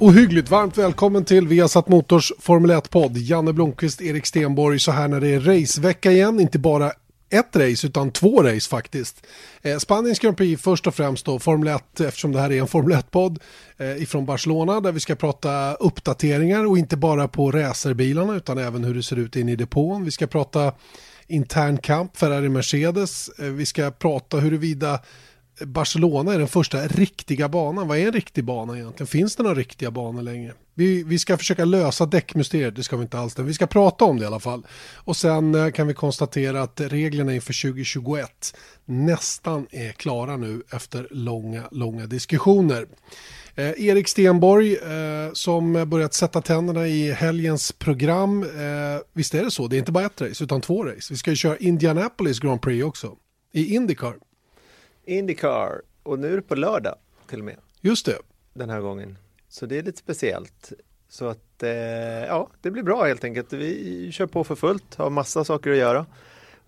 Ohyggligt varmt välkommen till Viasat Motors Formel 1-podd. Janne Blomqvist, Erik Stenborg, så här när det är racevecka igen. Inte bara ett race utan två race faktiskt. Eh, Spaniens Grand Prix först och främst då, Formel 1 eftersom det här är en Formel 1-podd eh, ifrån Barcelona där vi ska prata uppdateringar och inte bara på racerbilarna utan även hur det ser ut in i depån. Vi ska prata intern kamp, Ferrari Mercedes. Eh, vi ska prata huruvida Barcelona är den första riktiga banan. Vad är en riktig bana egentligen? Finns det några riktiga banor längre? Vi, vi ska försöka lösa däckmysteriet, det ska vi inte alls. Det. Vi ska prata om det i alla fall. Och sen eh, kan vi konstatera att reglerna inför 2021 nästan är klara nu efter långa, långa diskussioner. Eh, Erik Stenborg eh, som börjat sätta tänderna i helgens program. Eh, visst är det så, det är inte bara ett race utan två race. Vi ska ju köra Indianapolis Grand Prix också i Indycar. Indycar och nu är det på lördag till och med. Just det. Den här gången. Så det är lite speciellt. Så att eh, ja, det blir bra helt enkelt. Vi kör på för fullt, har massa saker att göra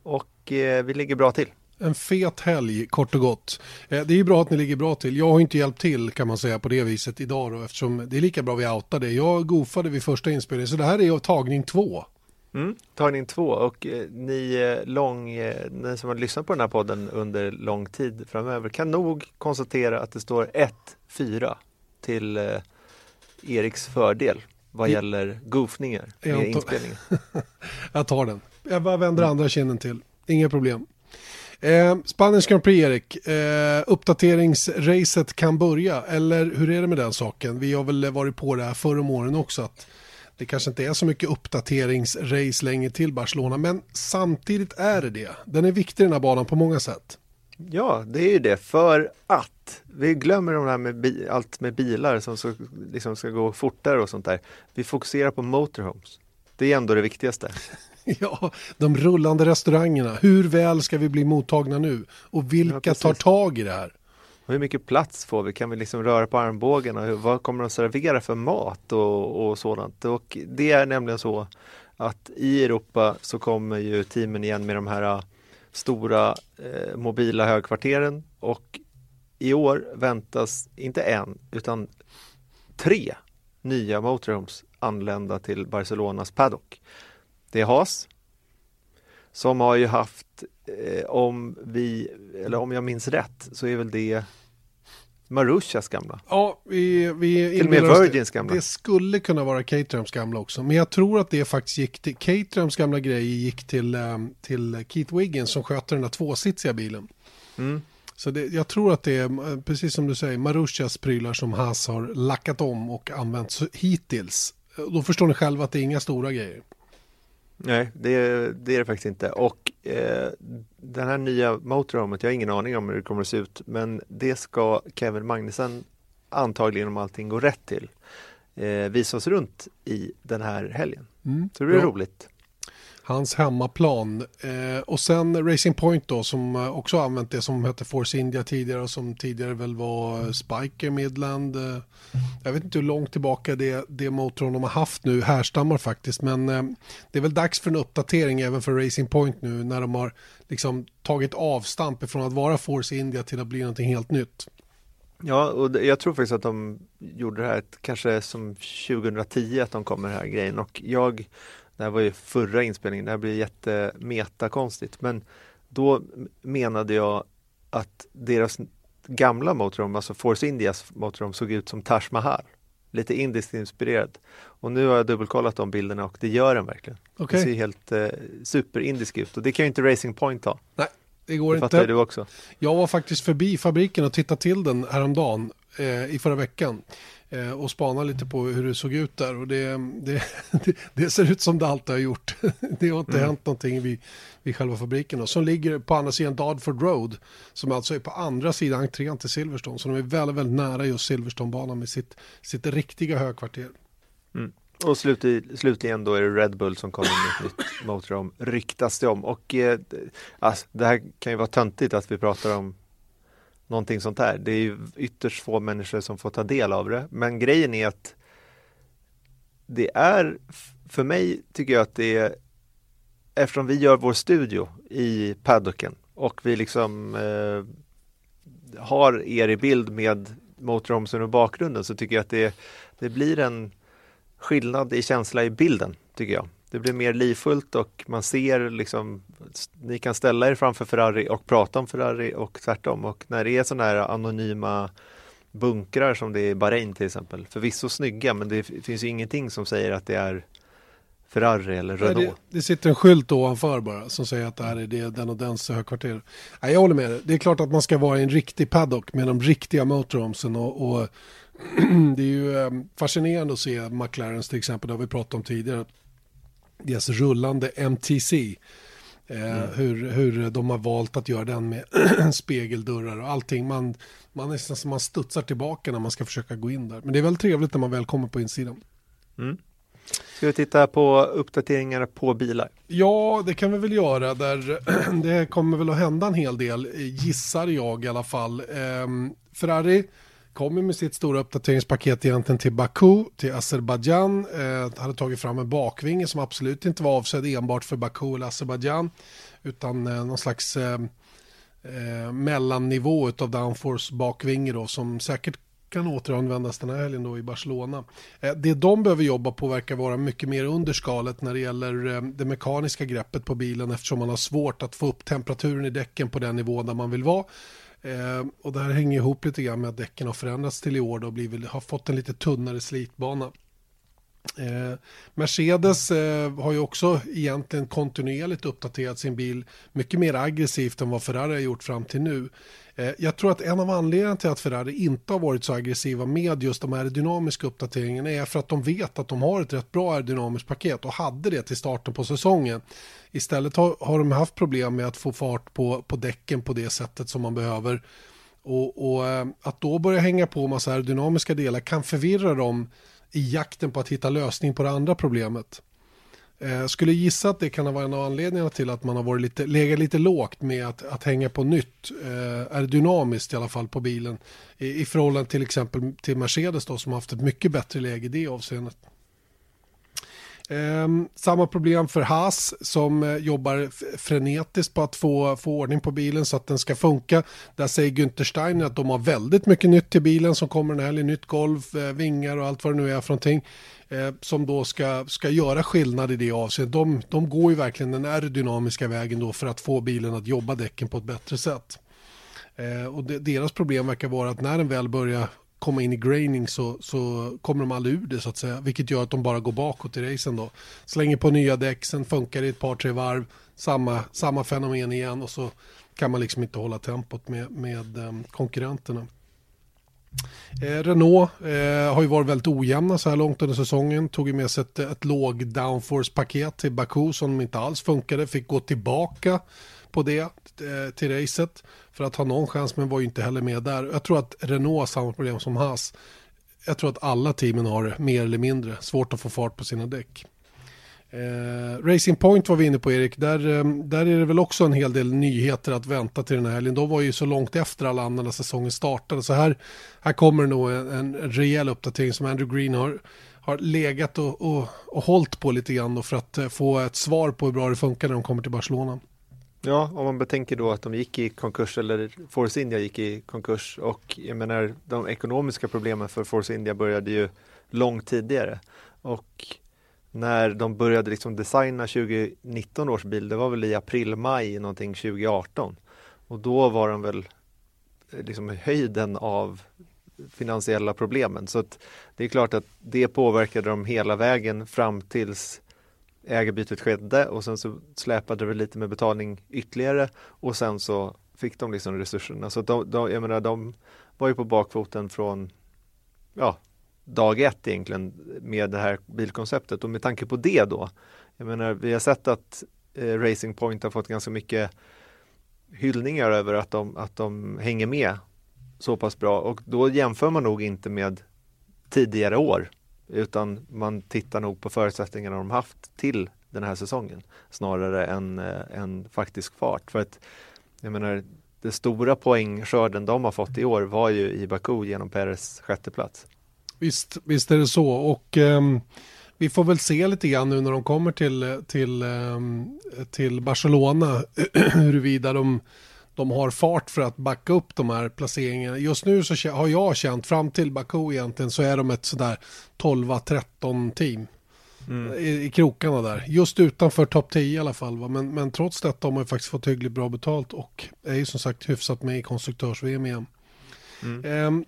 och eh, vi ligger bra till. En fet helg kort och gott. Eh, det är ju bra att ni ligger bra till. Jag har inte hjälpt till kan man säga på det viset idag då eftersom det är lika bra vi outar det. Jag goofade vid första inspelningen så det här är tagning två. Mm, tagning två och eh, ni, eh, lång, eh, ni som har lyssnat på den här podden under lång tid framöver kan nog konstatera att det står 1-4 till eh, Eriks fördel vad I, gäller goofningar med inspelningen. jag tar den. Jag bara vänder andra kinden till. Inga problem. Eh, Spaniens Grand Prix, Erik. Eh, uppdateringsracet kan börja, eller hur är det med den saken? Vi har väl varit på det här förr om åren också, att det kanske inte är så mycket uppdateringsrace längre till Barcelona, men samtidigt är det det. Den är viktig den här banan på många sätt. Ja, det är ju det för att vi glömmer de här med allt med bilar som så, liksom ska gå fortare och sånt där. Vi fokuserar på motorhomes. Det är ändå det viktigaste. ja, de rullande restaurangerna. Hur väl ska vi bli mottagna nu? Och vilka ja, tar tag i det här? Hur mycket plats får vi? Kan vi liksom röra på armbågen? Och vad kommer de servera för mat och, och sådant? Och det är nämligen så att i Europa så kommer ju teamen igen med de här äh, stora eh, mobila högkvarteren och i år väntas inte en utan tre nya motorhomes anlända till Barcelonas paddock. Det är Haas som har ju haft, eh, om vi, eller om jag minns rätt, så är väl det Marushas gamla. Ja, vi, vi Till och med Virgins gamla. Det skulle kunna vara Caterhams gamla också. Men jag tror att det faktiskt gick till, Caterhams gamla grej gick till, um, till Keith Wiggins som sköter den där tvåsitsiga bilen. Mm. Så det, jag tror att det är, eh, precis som du säger, Marushas prylar som Haas har lackat om och använt hittills. Då förstår ni själva att det är inga stora grejer. Nej, det, det är det faktiskt inte. Och eh, den här nya motorhomet, jag har ingen aning om hur det kommer att se ut, men det ska Kevin Magnussen antagligen om allting går rätt till eh, visa oss runt i den här helgen. Mm, Så det blir roligt hans hemmaplan. Eh, och sen Racing Point då som eh, också använt det som hette Force India tidigare och som tidigare väl var Spiker Midland. Eh, jag vet inte hur långt tillbaka det, det motorn de har haft nu härstammar faktiskt men eh, det är väl dags för en uppdatering även för Racing Point nu när de har liksom tagit avstamp ifrån att vara Force India till att bli någonting helt nytt. Ja, och jag tror faktiskt att de gjorde det här kanske som 2010 att de kom med den här grejen och jag det här var ju förra inspelningen, det här blir jättemetakonstigt men då menade jag att deras gamla motorhome, alltså Force Indias motorhome såg ut som Taj Mahal. Lite indiskt inspirerad. Och nu har jag dubbelkollat de bilderna och det gör den verkligen. Okay. Det ser helt eh, superindisk ut och det kan ju inte Racing Point ha. Nej, det går det inte. du också. Jag var faktiskt förbi fabriken och tittade till den häromdagen. eh, i förra veckan och spanade lite på hur det såg ut där och det, det, det ser ut som det alltid har gjort. det har inte mm. hänt någonting vid, vid själva fabriken då, som ligger på andra sidan Dardford Road som alltså är på andra sidan entrén till Silverstone så de är väldigt, väldigt nära just Silverstone-banan med sitt, sitt riktiga högkvarter. Mm. Och slut, slutligen då är det Red Bull som kommer med ett nytt motorhome, ryktas det om. Och eh, alltså, det här kan ju vara töntigt att vi pratar om någonting sånt här. Det är ju ytterst få människor som får ta del av det. Men grejen är att det är, för mig tycker jag att det är, eftersom vi gör vår studio i paddocken och vi liksom eh, har er i bild med motorhomsen och bakgrunden så tycker jag att det, det blir en skillnad i känsla i bilden, tycker jag. Det blir mer livfullt och man ser liksom, ni kan ställa er framför Ferrari och prata om Ferrari och tvärtom. Och när det är sådana här anonyma bunkrar som det är i Bahrain till exempel, förvisso snygga men det finns ju ingenting som säger att det är Ferrari eller Renault. Nej, det, det, sitter en skylt ovanför bara som säger att det här är det, den och dens högkvarter. Nej, jag håller med dig. Det är klart att man ska vara i en riktig paddock med de riktiga motorhomesen och, och det är ju ehm, fascinerande att se McLarens till exempel, det har vi pratat om tidigare, deras rullande MTC. Eh, mm. hur, hur de har valt att göra den med spegeldörrar och allting. Man, man nästan som man studsar tillbaka när man ska försöka gå in där. Men det är väldigt trevligt när man väl kommer på insidan. Mm. Ska vi titta på uppdateringar på bilar? Ja, det kan vi väl göra. Där det kommer väl att hända en hel del, gissar jag i alla fall. Eh, Ferrari kommer med sitt stora uppdateringspaket egentligen till Baku, till Azerbajdzjan. Eh, hade tagit fram en bakvinge som absolut inte var avsedd enbart för Baku eller Azerbajdzjan utan eh, någon slags eh, eh, mellannivå av downforce bakvinge då som säkert kan återanvändas den här helgen då i Barcelona. Eh, det de behöver jobba på verkar vara mycket mer under skalet när det gäller eh, det mekaniska greppet på bilen eftersom man har svårt att få upp temperaturen i däcken på den nivå där man vill vara. Eh, och det här hänger ihop lite grann med att däcken har förändrats till i år och blivit, har fått en lite tunnare slitbana. Eh, Mercedes eh, har ju också egentligen kontinuerligt uppdaterat sin bil mycket mer aggressivt än vad Ferrari har gjort fram till nu. Eh, jag tror att en av anledningarna till att Ferrari inte har varit så aggressiva med just de här dynamiska uppdateringarna är för att de vet att de har ett rätt bra aerodynamiskt paket och hade det till starten på säsongen. Istället har, har de haft problem med att få fart på, på däcken på det sättet som man behöver. Och, och eh, att då börja hänga på massa aerodynamiska delar kan förvirra dem i jakten på att hitta lösning på det andra problemet. Eh, skulle gissa att det kan ha varit en av anledningarna till att man har varit lite, legat lite lågt med att, att hänga på nytt, eh, är dynamiskt i alla fall på bilen i, i förhållande till exempel till Mercedes då som har haft ett mycket bättre läge i det avseendet. Eh, samma problem för Haas som eh, jobbar frenetiskt på att få, få ordning på bilen så att den ska funka. Där säger Günther Steiner att de har väldigt mycket nytt till bilen som kommer den här, nytt golv, eh, vingar och allt vad det nu är för någonting eh, som då ska, ska göra skillnad i det avseendet. De, de går ju verkligen den aerodynamiska vägen då för att få bilen att jobba däcken på ett bättre sätt. Eh, och de, deras problem verkar vara att när den väl börjar komma in i graining så, så kommer de aldrig ur det så att säga. Vilket gör att de bara går bakåt i racen då. Slänger på nya däck, sen funkar det i ett par tre varv. Samma, samma fenomen igen och så kan man liksom inte hålla tempot med, med eh, konkurrenterna. Eh, Renault eh, har ju varit väldigt ojämna så här långt under säsongen. Tog ju med sig ett, ett låg downforce-paket till Baku som inte alls funkade. Fick gå tillbaka på det eh, till racet för att ha någon chans men var ju inte heller med där. Jag tror att Renault har samma problem som Haas. Jag tror att alla teamen har det mer eller mindre svårt att få fart på sina däck. Eh, Racing Point var vi inne på Erik, där, eh, där är det väl också en hel del nyheter att vänta till den här helgen. De var ju så långt efter alla andra när säsongen startade. Så här, här kommer nog en, en rejäl uppdatering som Andrew Green har, har legat och, och, och hållit på lite grann för att eh, få ett svar på hur bra det funkar när de kommer till Barcelona. Ja, om man betänker då att de gick i konkurs eller Force India gick i konkurs och jag menar de ekonomiska problemen för Force India började ju långt tidigare och när de började liksom designa 2019 års bil, det var väl i april, maj någonting 2018 och då var de väl eh, liksom höjden av finansiella problemen så att det är klart att det påverkade dem hela vägen fram tills ägarbytet skedde och sen så släpade det lite med betalning ytterligare och sen så fick de liksom resurserna. Så de, de, jag menar, de var ju på bakfoten från ja, dag ett egentligen med det här bilkonceptet och med tanke på det då. Jag menar, vi har sett att eh, Racing Point har fått ganska mycket hyllningar över att de, att de hänger med så pass bra och då jämför man nog inte med tidigare år utan man tittar nog på förutsättningarna de haft till den här säsongen snarare än, eh, en faktisk fart. För att jag menar, det stora poängskörden de har fått i år var ju i Baku genom Peres sjätteplats. Visst, visst är det så och um, vi får väl se lite grann nu när de kommer till, till, um, till Barcelona huruvida de de har fart för att backa upp de här placeringarna. Just nu så har jag känt fram till Baku egentligen så är de ett sådär 12-13 team. Mm. I, I, krokarna där. Just utanför topp 10 i alla fall. Va? Men, men trots detta har man faktiskt fått hyggligt bra betalt och är ju som sagt hyfsat med i konstruktörs-VM igen. Mm. Um,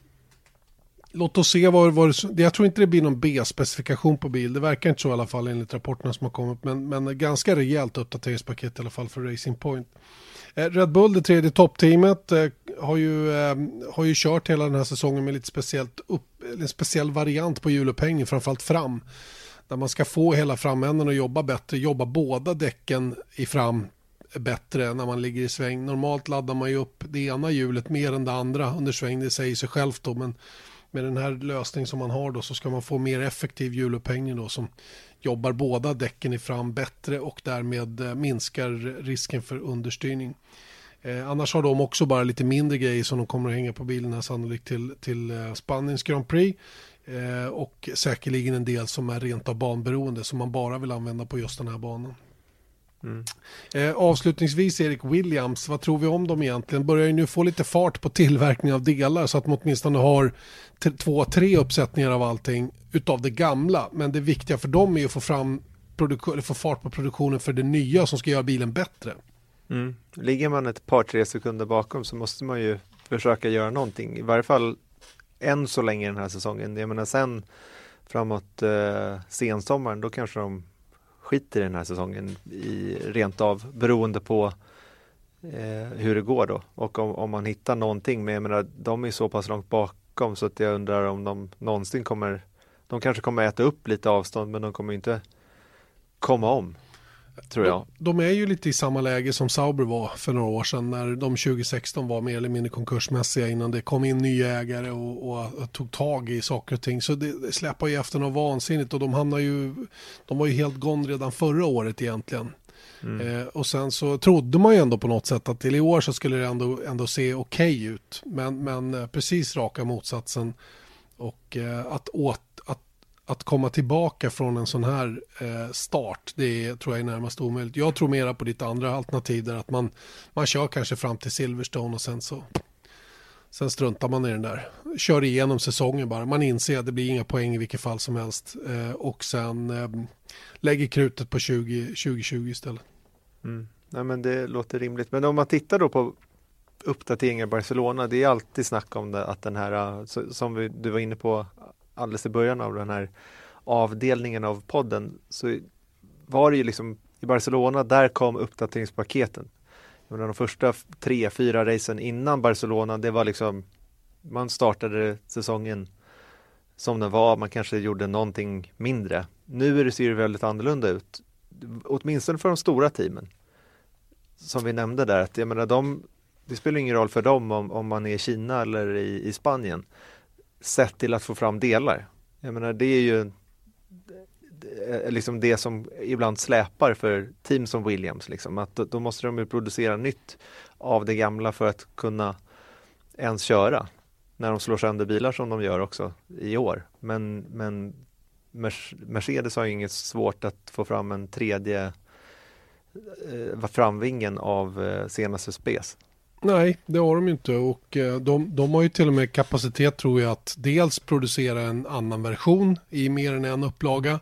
låt oss se vad, vad det, jag tror inte det blir någon B-specifikation på bil. Det verkar inte så i alla fall enligt rapporterna som har kommit. Men, men ganska rejält uppdateringspaket i alla fall för Racing Point. Eh, Red Bull, det tredje toppteamet, eh, har ju, eh, har ju kört hela den här säsongen med lite speciellt upp, en speciell variant på hjulupphängning, framförallt fram. Där man ska få hela framänden att jobba bättre, jobba båda däcken i fram bättre när man ligger i sväng. Normalt laddar man ju upp det ena hjulet mer än det andra under sväng, det säger sig självt då, men med den här lösningen som man har då så ska man få mer effektiv hjulupphängning då som jobbar båda däcken i fram bättre och därmed eh, minskar risken för understyrning. Eh, annars har de också bara lite mindre grejer som de kommer att hänga på bilen sannolikt till, till eh, Spaniens Grand Prix. Eh, och säkerligen en del som är rent av banberoende som man bara vill använda på just den här banan. Mm. Eh, avslutningsvis Erik Williams, vad tror vi om dem egentligen? Börjar ju nu få lite fart på tillverkning av delar så att man åtminstone har två, tre uppsättningar av allting utav det gamla. Men det viktiga för dem är att få, fram eller få fart på produktionen för det nya som ska göra bilen bättre. Mm. Ligger man ett par, tre sekunder bakom så måste man ju försöka göra någonting. I varje fall än så länge den här säsongen. Jag menar sen framåt eh, sensommaren, då kanske de skiter i den här säsongen i, rent av beroende på eh, hur det går då. Och om, om, man hittar någonting, men jag menar de är så pass långt bakom så att jag undrar om de någonsin kommer, de kanske kommer äta upp lite avstånd men de kommer inte komma om. Tror jag. De, de, är ju lite i samma läge som Sauber var för några år sedan när de 2016 var mer eller mindre konkursmässiga innan det kom in nya ägare och, och, och tog tag i saker och ting. Så det, det släpar ju efter något vansinnigt och de hamnar ju, de var ju helt gone redan förra året egentligen. Mm. Eh, och sen så trodde man ju ändå på något sätt att till i år så skulle det ändå, ändå se okej okay ut. Men, men eh, precis raka motsatsen. Och eh, att, åt, att komma tillbaka från en sån här eh, start, det tror jag är närmast omöjligt. Jag tror mera på ditt andra alternativ där att man, man kör kanske fram till Silverstone och sen så sen struntar man i den där. Kör igenom säsongen bara. Man inser att det blir inga poäng i vilket fall som helst eh, och sen eh, lägger krutet på 20, 2020 istället. Mm. Nej, men det låter rimligt. Men om man tittar då på uppdateringar i Barcelona, det är alltid snack om det, att den här, eh, som vi, du var inne på, alldeles i början av den här avdelningen av podden så var det ju liksom i Barcelona, där kom uppdateringspaketen. De första tre, fyra racen innan Barcelona, det var liksom man startade säsongen som den var, man kanske gjorde någonting mindre. Nu ser det väldigt annorlunda ut, åtminstone för de stora teamen. Som vi nämnde där, att jag menar de, det spelar ingen roll för dem om, om man är i Kina eller i, i Spanien sett till att få fram delar. Jag menar det är ju liksom det som ibland släpar för team som Williams. Liksom. Att då, måste de ju producera nytt av det gamla för att kunna ens köra. När de slår sönder bilar som de gör också i år. Men, men Mercedes har ju inget svårt att få fram en tredje eh, framvingen av eh, senaste spes. Nej, det har de ju inte och eh, de, de har ju till och med kapacitet tror jag att dels producera en annan version i mer än en upplaga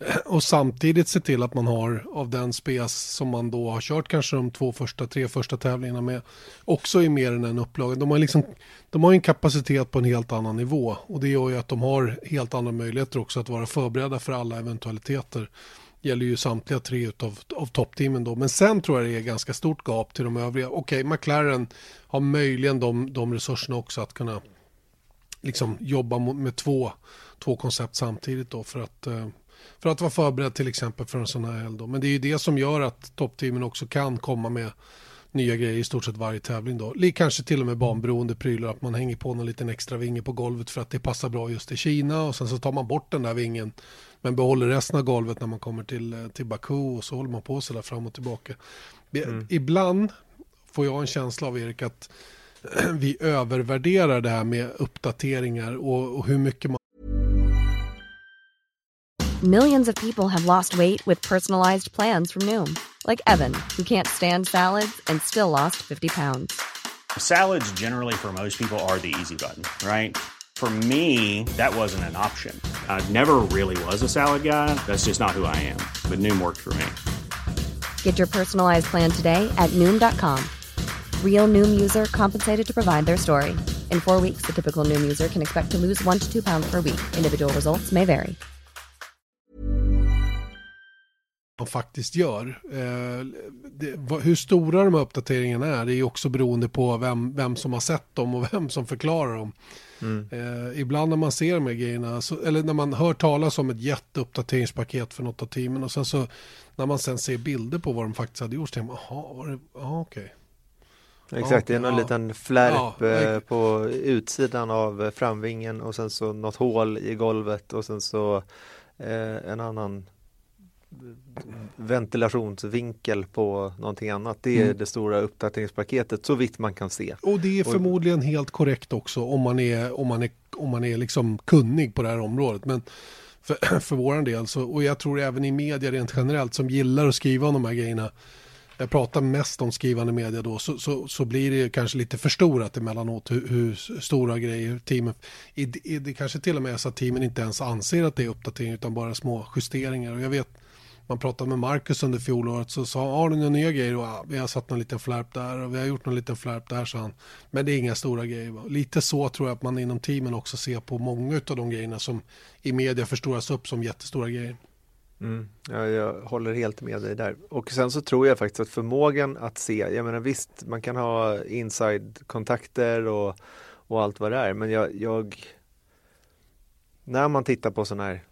och samtidigt se till att man har av den spes som man då har kört kanske de två första, tre första tävlingarna med också i mer än en upplaga. De har, liksom, de har en kapacitet på en helt annan nivå och det gör ju att de har helt andra möjligheter också att vara förberedda för alla eventualiteter gäller ju samtliga tre utav, av toppteamen då. Men sen tror jag det är ganska stort gap till de övriga. Okej, okay, McLaren har möjligen de, de resurserna också att kunna liksom jobba med två, två koncept samtidigt då för att, eh, för att vara förberedd till exempel för en sån här helg. Då. Men det är ju det som gör att toppteamen också kan komma med nya grejer i stort sett varje tävling då. Kanske till och med banberoende prylar, att man hänger på någon liten extra vinge på golvet för att det passar bra just i Kina och sen så tar man bort den där vingen men behåller resten av golvet när man kommer till, eh, till Baku och så håller man på så där fram och tillbaka. Mm. Ibland får jag en känsla av Erik att vi övervärderar det här med uppdateringar och, och hur mycket man Millions of people have lost weight with personalized plans from Noom. Like Evan, who can't stand salads and still lost 50 pounds. Salads generally for most people are the easy button, right? For me, that wasn't an option. I never really was a salad guy. That's just not who I am. But Noom worked for me. Get your personalized plan today at Noom.com. Real Noom user compensated to provide their story. In four weeks, the typical Noom user can expect to lose one to two pounds per week. Individual results may vary. Man faktiskt gör. Eh, det, hur stora de här uppdateringarna är, det är också beroende på vem, vem som har sett dem och vem som förklarar dem. Mm. Eh, ibland när man ser de här grejerna, så, eller när man hör talas om ett jätteuppdateringspaket för något av teamen och sen så när man sen ser bilder på vad de faktiskt hade gjort så tänker man, jaha, var det, ja okej. Okay. Exakt, det är någon ja. liten flärp ja, eh, på utsidan av eh, framvingen och sen så något hål i golvet och sen så eh, en annan ventilationsvinkel på någonting annat. Det är mm. det stora uppdateringspaketet så vitt man kan se. Och det är förmodligen helt korrekt också om man är, om man är, om man är liksom kunnig på det här området. Men för, för våran del så, och jag tror även i media rent generellt som gillar att skriva om de här grejerna. Jag pratar mest om skrivande media då, så, så, så blir det kanske lite förstorat emellanåt hur, hur stora grejer teamen, i, i, det kanske till och med är så att teamen inte ens anser att det är uppdatering utan bara små justeringar. Och jag vet man pratade med Marcus under fjolåret så sa han, har du några nya grejer? Och, ja, vi har satt någon liten flärp där och vi har gjort någon liten flärp där, sa han. Men det är inga stora grejer. Lite så tror jag att man inom teamen också ser på många av de grejerna som i media förstoras upp som jättestora grejer. Mm. Ja, jag håller helt med dig där. Och sen så tror jag faktiskt att förmågan att se, jag menar visst, man kan ha inside-kontakter och, och allt vad det är, men jag, jag när man tittar på sådana här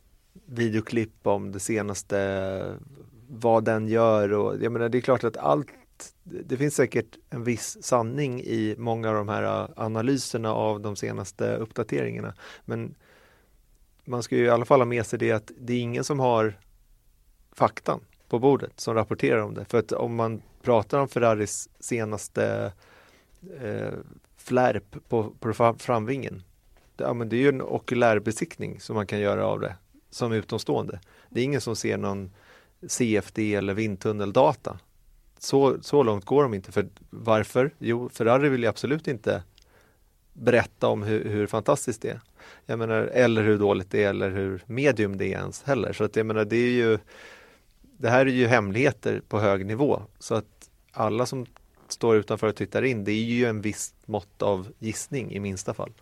videoklipp om det senaste, vad den gör och jag menar det är klart att allt det finns säkert en viss sanning i många av de här äh, analyserna av de senaste uppdateringarna. Men man ska ju i alla fall ha med sig det att det är ingen som har faktan på bordet som rapporterar om det. För att om man pratar om Ferraris senaste eh, flärp på, på framvingen. Det, ja, men det är ju en okulärbesiktning som man kan göra av det som utomstående. Det är ingen som ser någon CFD eller vindtunneldata. Så, så långt går de inte. För Varför? Jo, Ferrari vill ju absolut inte berätta om hur, hur, fantastiskt det är. Jag menar, eller hur dåligt det är eller hur medium det är ens heller. Så att jag menar, det är ju Det här är ju hemligheter på hög nivå. Så att alla som står utanför och tittar in, det är ju en viss mått av gissning i minsta fall.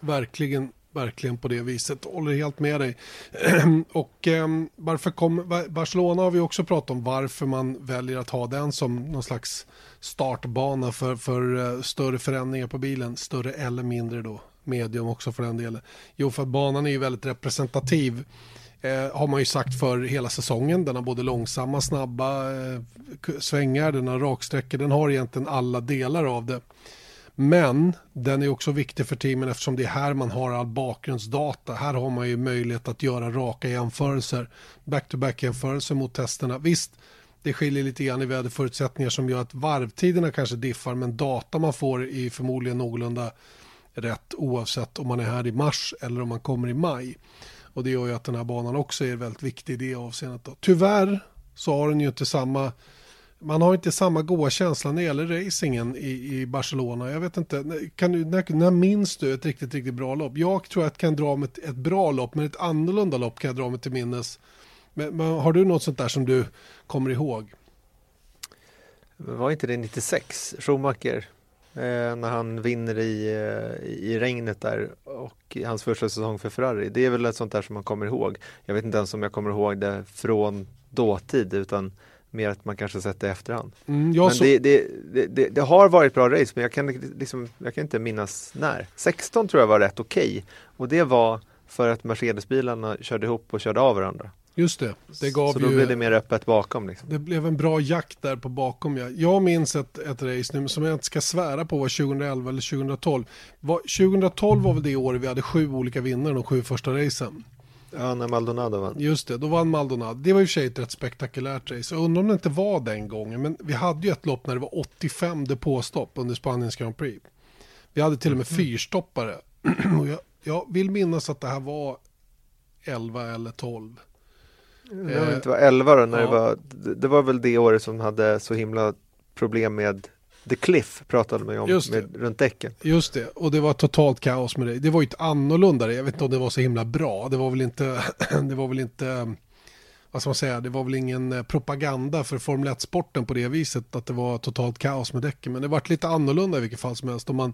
Verkligen verkligen på det viset. Håller helt med dig. och eh, varför kom, Barcelona har vi också pratat om varför man väljer att ha den som någon slags startbana för, för eh, större förändringar på bilen. Större eller mindre då. Medium också för den delen. Jo, för att banan är ju väldigt representativ. Eh, har man ju sagt för hela säsongen. Den har både långsamma, snabba eh, svängar, den har raksträckor, den har egentligen alla delar av det. Men den är också viktig för teamen eftersom det är här man har all bakgrundsdata. Här har man ju möjlighet att göra raka jämförelser. Back-to-back jämförelser mot testerna. Visst, det skiljer lite grann i väderförutsättningar som gör att varvtiderna kanske diffar men data man får är förmodligen någorlunda rätt oavsett om man är här i mars eller om man kommer i maj. Och det gör ju att den här banan också är väldigt viktig i det avseendet. Då. Tyvärr så har den ju inte samma man har inte samma goa känsla när det gäller racingen i, i Barcelona. Jag vet inte, kan du, när, när minns du ett riktigt, riktigt bra lopp? Jag tror att jag kan dra mig ett, ett bra lopp, men ett annorlunda lopp kan jag dra mig till minnes. Men, men, har du något sånt där som du kommer ihåg? Var inte det 96, Schumacher? Eh, när han vinner i, eh, i regnet där och hans första säsong för Ferrari. Det är väl ett sånt där som man kommer ihåg. Jag vet inte ens om jag kommer ihåg det från dåtid utan mer att man kanske sett det i efterhand. Mm, Men så, det, det, det, det, har varit bra race men jag kan, liksom, jag kan inte minnas när. 16 tror jag var rätt okej och det var för att Mercedesbilarna körde ihop och körde av varandra. just det, det gav Så då ju... blev det mer öppet bakom. Liksom. Det blev en bra jakt där på bakom. Jag, jag minns ett, ett race nu som jag inte ska svära på var 2011 eller 2012. Var, 2012 var väl det året vi hade sju olika vinnare de sju första racen. Ja, när Maldonado vann. Just det, då vann Maldonado. Det var i och för sig ett rätt spektakulärt race. Jag undrar om det inte var den gången. Men vi hade ju ett lopp när det var 85 depåstopp under Spaniens Grand Prix. Vi hade till och med fyrstoppare. Och jag, jag vill minnas att det här var 11 eller 12. Det var inte var 11 då, när ja. det var, det var väl det året som hade så himla problem med The Cliff pratade man ju om med, runt däcken. Just det, och det var totalt kaos med det. Det var ju ett annorlunda, jag vet inte om det var så himla bra. Det var väl inte, det var väl inte, vad ska man säga, det var väl ingen eh, propaganda för Formel 1-sporten på det viset att det var totalt kaos med däcken. Men det var lite annorlunda i vilket fall som helst. Och man,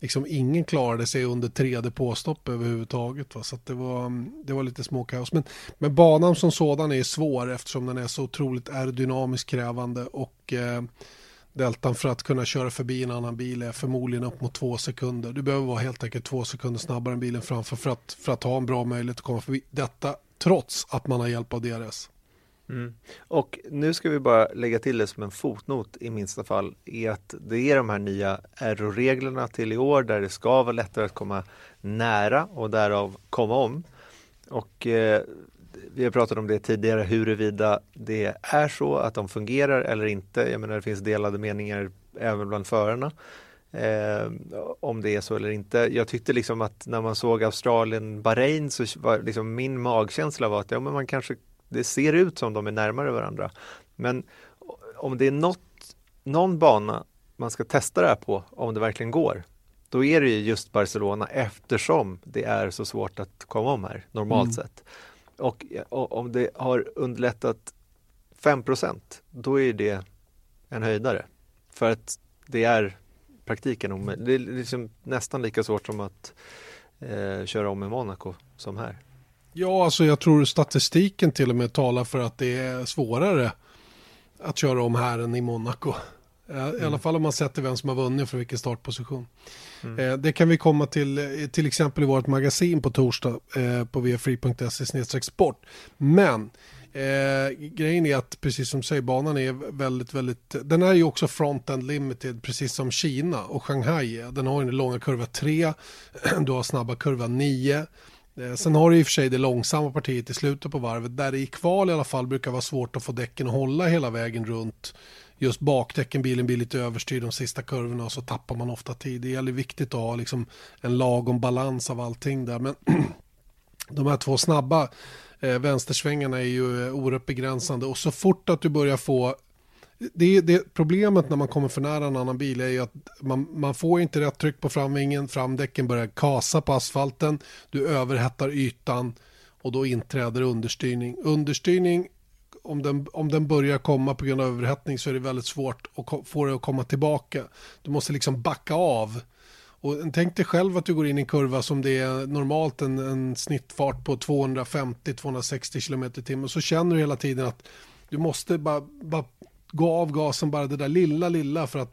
liksom ingen klarade sig under tre depåstopp överhuvudtaget. Va? Så det, var, det var lite småkaos. Men, men banan som sådan är svår eftersom den är så otroligt aerodynamiskt krävande och eh, deltan för att kunna köra förbi en annan bil är förmodligen upp mot två sekunder. Du behöver vara helt enkelt två sekunder snabbare än bilen framför för att, för att ha en bra möjlighet att komma förbi. Detta trots att man har hjälp av DRS. Mm. Och nu ska vi bara lägga till det som en fotnot i minsta fall är att det är de här nya RO-reglerna till i år där det ska vara lättare att komma nära och därav komma om. Och eh, vi har pratat om det tidigare huruvida det är så att de fungerar eller inte. Jag menar det finns delade meningar även bland förarna. Eh, om det är så eller inte. Jag tyckte liksom att när man såg Australien, Bahrain så var liksom min magkänsla var att ja, men man kanske det ser ut som de är närmare varandra. Men om det är något, någon bana man ska testa det här på, om det verkligen går, då är det ju just Barcelona eftersom det är så svårt att komma om här, normalt Mm. sett. Och, och om det har underlättat 5% då är det en höjdare. För att det är praktiken omöjligt. Det är liksom nästan lika svårt som att eh, köra om i Monaco som här. Ja, alltså jag tror statistiken till och med talar för att det är svårare att köra om här än i Monaco. Eh, I alla fall om man sätter vem som har vunnit för vilken startposition. Mm. Eh, Det kan vi komma till eh, till exempel i vårt magasin på torsdag eh, på vfree.se sport. Men eh, grejen är att precis som du säger banan är väldigt, väldigt, den är ju också front-end limited precis som Kina och Shanghai. Den har ju den långa kurva 3, du har snabba kurva 9. Eh, Sen har du i och för sig det långsamma partiet i slutet på varvet där det i kval i alla fall brukar vara svårt att få däcken att hålla hela vägen runt just bakdäcken, bilen blir lite överstyrd de sista kurvorna och så tappar man ofta tid. Det gäller viktigt att ha liksom en lagom balans av allting där. Men de här två snabba eh, vänstersvängarna är ju eh, oerhört begränsande och så fort att du börjar få det, det problemet när man kommer för nära en annan bil är ju att man, man får inte rätt tryck på framvingen, framdäcken börjar kasa på asfalten, du överhettar ytan och då inträder understyrning. Understyrning om den, om den börjar komma på grund av överhettning så är det väldigt svårt att få det att komma tillbaka. Du måste liksom backa av. Och tänk dig själv att du går in i en kurva som det är normalt en, en snittfart på 250-260 km i timmen. Så känner du hela tiden att du måste bara, bara gå av gasen bara det där lilla, lilla för att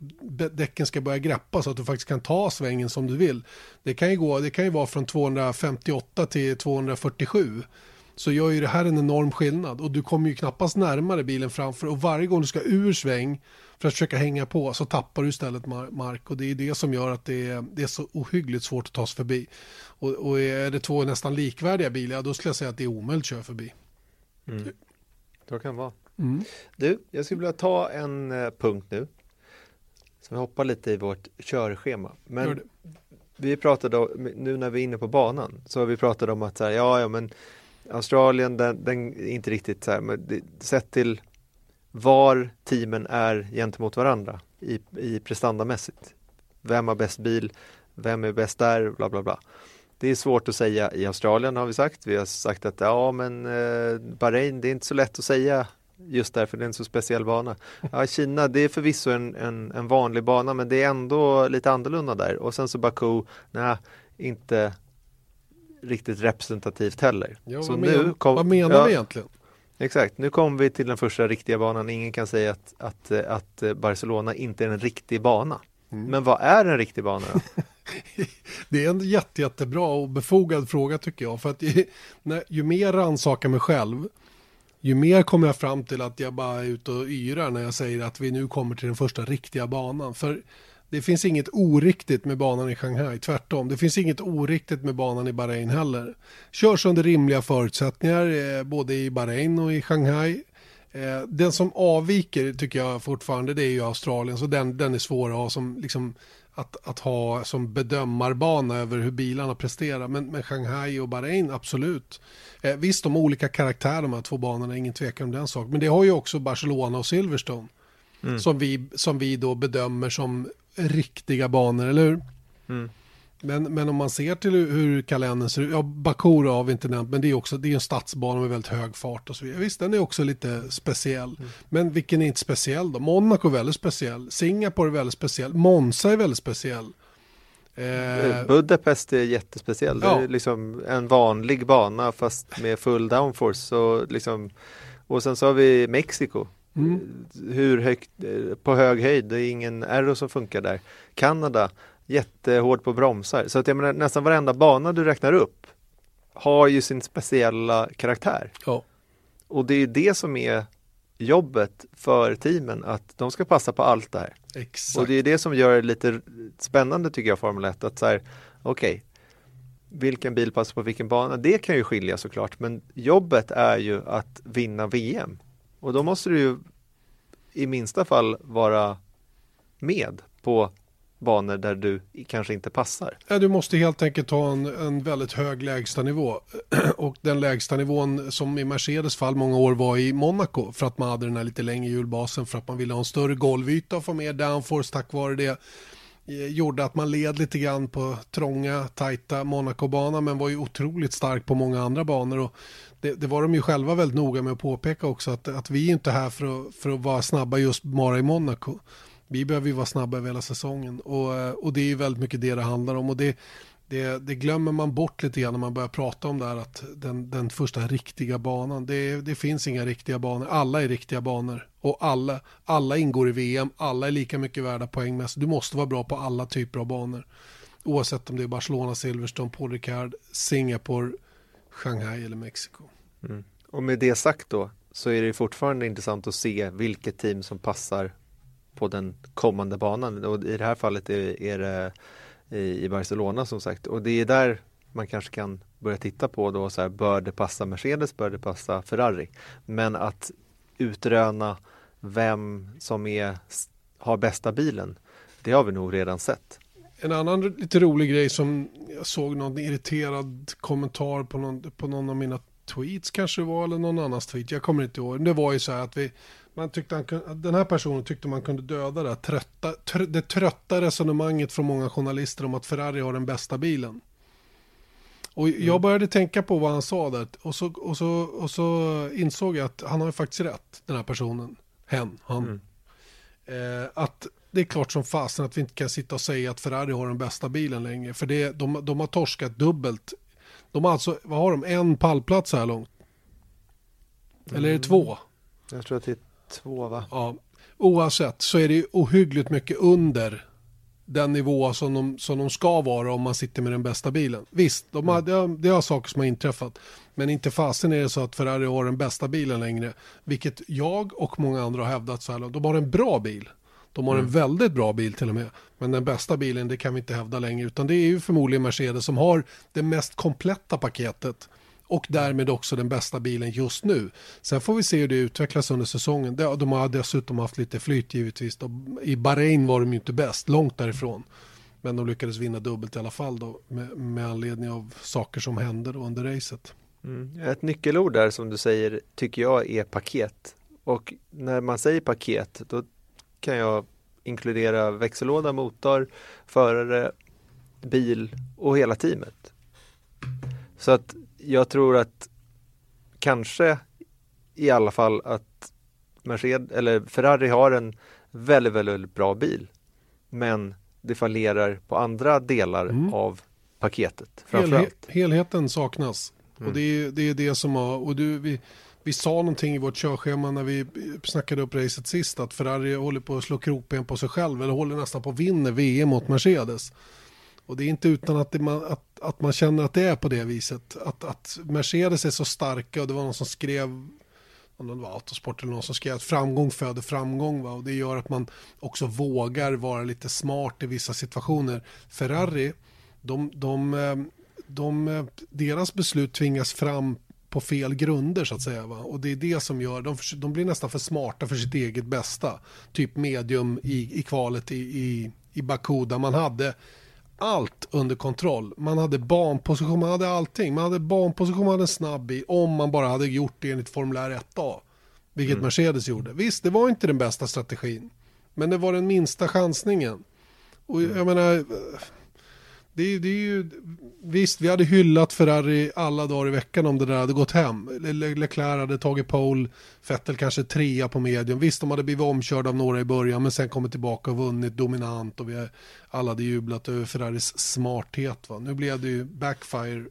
däcken ska börja greppa så att du faktiskt kan ta svängen som du vill. Det kan ju, gå, det kan ju vara från 258 till 247 så gör ju det här en enorm skillnad och du kommer ju knappast närmare bilen framför och varje gång du ska ur sväng för att försöka hänga på så tappar du istället mar- mark och det är det som gör att det är, det är så ohyggligt svårt att ta sig förbi. Och, och är det två nästan likvärdiga bilar, då skulle jag säga att det är omöjligt att köra förbi. Mm. Så kan det vara. Mm. Du, jag skulle vilja ta en eh, punkt nu. Så vi hoppar lite i vårt körschema. Men det. vi pratade, om- nu när vi är inne på banan, så har vi pratat om att så här, ja, ja, men Australien, den, den är inte riktigt så här, men det, sett till var teamen är gentemot varandra i, i prestandamässigt. Vem har bäst bil? Vem är bäst där? Bla, bla, bla. Det är svårt att säga i Australien har vi sagt. Vi har sagt att ja, men eh, Bahrain, det är inte så lätt att säga just därför det är en så speciell bana. Ja, Kina, det är förvisso en, en, en vanlig bana, men det är ändå lite annorlunda där. Och sen så Baku, nej, inte riktigt representativt heller. Ja, så vad, nu men, kom, vad menar ja, vi egentligen? Exakt, nu kommer vi till den första riktiga banan. Ingen kan säga att, att, att Barcelona inte är en riktig bana. Mm. Men vad är en riktig bana då? det är en jätte, jättebra och befogad fråga tycker jag. För att ju, när, ju mer rannsakar mig själv, ju mer kommer jag fram till att jag bara är ute och yrar när jag säger att vi nu kommer till den första riktiga banan. För det finns inget oriktigt med banan i Shanghai, tvärtom. Det finns inget oriktigt med banan i Bahrain heller. Körs under rimliga förutsättningar, eh, både i Bahrain och i Shanghai. Eh, den som avviker tycker jag fortfarande det är ju Australien, så den, den är svår att ha som, liksom, att, att ha som bedömarbana över hur bilarna presterar. Men, men Shanghai och Bahrain, absolut. Eh, visst, de har olika karaktärer de här två banorna, ingen tvekan om den saken. Men det har ju också Barcelona och Silverstone. Mm. Som, vi, som vi då bedömer som riktiga banor, eller hur? Mm. Men, men om man ser till hur, kalendern ser ut, ja Baku har vi inte nämnt, men det är också det är en stadsbana med väldigt hög fart och så vidare. Visst, den är också lite speciell. Mm. Men vilken är inte speciell då? Monaco är väldigt speciell, Singapore är väldigt speciell, Monza är väldigt speciell. Eh, Budapest är jättespeciell. Ja. Det är liksom en vanlig bana fast med full downforce. Så liksom, och sen så har vi Mexiko. Mm. Hur högt, på hög höjd, det är ingen aero som funkar där. Kanada, jättehårt på bromsar. Så att jag menar, nästan varenda bana du räknar upp har ju sin speciella karaktär. Ja. Och det är det som är jobbet för teamen, att de ska passa på allt det här. Exakt. Och det är det som gör det lite spännande tycker jag, Formel 1, att så här, okej, okay, vilken bil passar på vilken bana? Det kan ju skilja såklart, men jobbet är ju att vinna VM. Och då måste du ju i minsta fall vara med på banor där du kanske inte passar. Ja, du måste helt enkelt ha en, en väldigt hög lägstanivå. Och den lägsta nivån som i Mercedes fall många år var i Monaco för att man hade den här lite längre hjulbasen för att man ville ha en större golvyta och få mer downforce tack vare det eh, gjorde att man led lite grann på trånga, tajta Monaco-bana men var ju otroligt stark på många andra banor. Och det, det, var de ju själva väldigt noga med att påpeka också att, att vi är inte här för att, för att vara snabba just bara i Monaco. Vi behöver ju vara snabba över hela säsongen och, och det är ju väldigt mycket det det handlar om och det, det, det, glömmer man bort lite grann när man börjar prata om det här att den, den första riktiga banan, det, det finns inga riktiga banor, alla är riktiga banor och alla, alla ingår i VM, alla är lika mycket värda poängmässigt. Du måste vara bra på alla typer av banor. Oavsett om det är Barcelona, Silverstone, Paul Ricard, Singapore, Shanghai eller Mexiko. Mm. Och med det sagt då så är det fortfarande intressant att se vilket team som passar på den kommande banan och i det här fallet är, är det i Barcelona som sagt och det är där man kanske kan börja titta på då så här, bör det passa Mercedes, bör det passa Ferrari? Men att utröna vem som är, har bästa bilen, det har vi nog redan sett. En annan lite rolig grej som jag såg någon irriterad kommentar på någon, på någon av mina tweets kanske det var eller någon annans tweet, jag kommer inte ihåg. Det var ju så här att vi, man tyckte han, den här personen tyckte man kunde döda det, trötta, tr, det trötta resonemanget från många journalister om att Ferrari har den bästa bilen. Och mm. jag började tänka på vad han sa där och så, och, så, och så insåg jag att han har ju faktiskt rätt, den här personen. Hen, han. Mm. Eh, att det är klart som fasen att vi inte kan sitta och säga att Ferrari har den bästa bilen längre. För det, de, de har torskat dubbelt. De har alltså, vad har de, en pallplats så här långt? Eller är det mm. två? Jag tror att det är Två va? Ja. Oavsett så är det ohyggligt mycket under den nivå som de, som de ska vara om man sitter med den bästa bilen. Visst, de har, mm. det, har, det har saker som har inträffat. Men inte fasen är det så att Ferrari har den bästa bilen längre. Vilket jag och många andra har hävdat så här långt. De har en bra bil. De har mm. en väldigt bra bil till och med. Men den bästa bilen det kan vi inte hävda längre. Utan det är ju förmodligen Mercedes som har det mest kompletta paketet och därmed också den bästa bilen just nu. Sen får vi se hur det utvecklas under säsongen. De har dessutom haft lite flyt givetvis. I Bahrain var de ju inte bäst, långt därifrån. Men de lyckades vinna dubbelt i alla fall då med, med anledning av saker som hände då under racet. Mm. Ett nyckelord där som du säger tycker jag är paket. Och när man säger paket då kan jag inkludera växellåda, motor, förare, bil och hela teamet. Så att jag tror att kanske i alla fall att Mercedes eller Ferrari har en väldigt, väldigt bra bil. Men det fallerar på andra delar mm. av paketet. Helhet, helheten saknas. Mm. Och det är, det är det som har, och du, vi, vi sa någonting i vårt körschema när vi snackade upp racet sist att Ferrari håller på att slå kroppen på sig själv eller håller nästan på att vinna VM mot Mercedes. Och det är inte utan att, det, att, att man känner att det är på det viset. Att, att Mercedes är så starka och det var någon som skrev om det var Autosport eller någon som skrev att framgång föder framgång. Va? Och det gör att man också vågar vara lite smart i vissa situationer. Ferrari, de, de, de, de, deras beslut tvingas fram på fel grunder så att säga. Va? Och det är det som gör, de, de blir nästan för smarta för sitt eget bästa. Typ medium i, i kvalet i, i, i Baku där man hade allt under kontroll. Man hade banposition, man hade allting. Man hade banposition, man hade snabb i om man bara hade gjort det enligt formulär 1A. Vilket mm. Mercedes gjorde. Visst, det var inte den bästa strategin. Men det var den minsta chansningen. Och jag mm. menar, det, det är ju, visst, vi hade hyllat Ferrari alla dagar i veckan om det där hade gått hem. Le Leclerc hade tagit pole, Vettel kanske trea på medium. Visst, de hade blivit omkörda av några i början, men sen kommit tillbaka och vunnit dominant och vi alla hade jublat över Ferraris smarthet. Va? Nu blev det ju backfire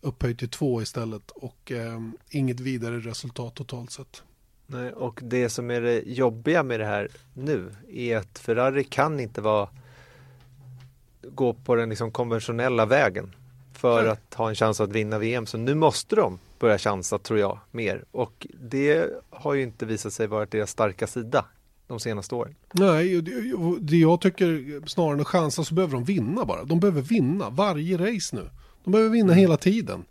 upphöjt till två istället och eh, inget vidare resultat totalt sett. Nej, och det som är det jobbiga med det här nu är att Ferrari kan inte vara gå på den liksom konventionella vägen för Nej. att ha en chans att vinna VM. Så nu måste de börja chansa, tror jag, mer. Och det har ju inte visat sig vara deras starka sida de senaste åren. Nej, det jag tycker snarare än att chansa så behöver de vinna bara. De behöver vinna varje race nu. De behöver vinna mm. hela tiden.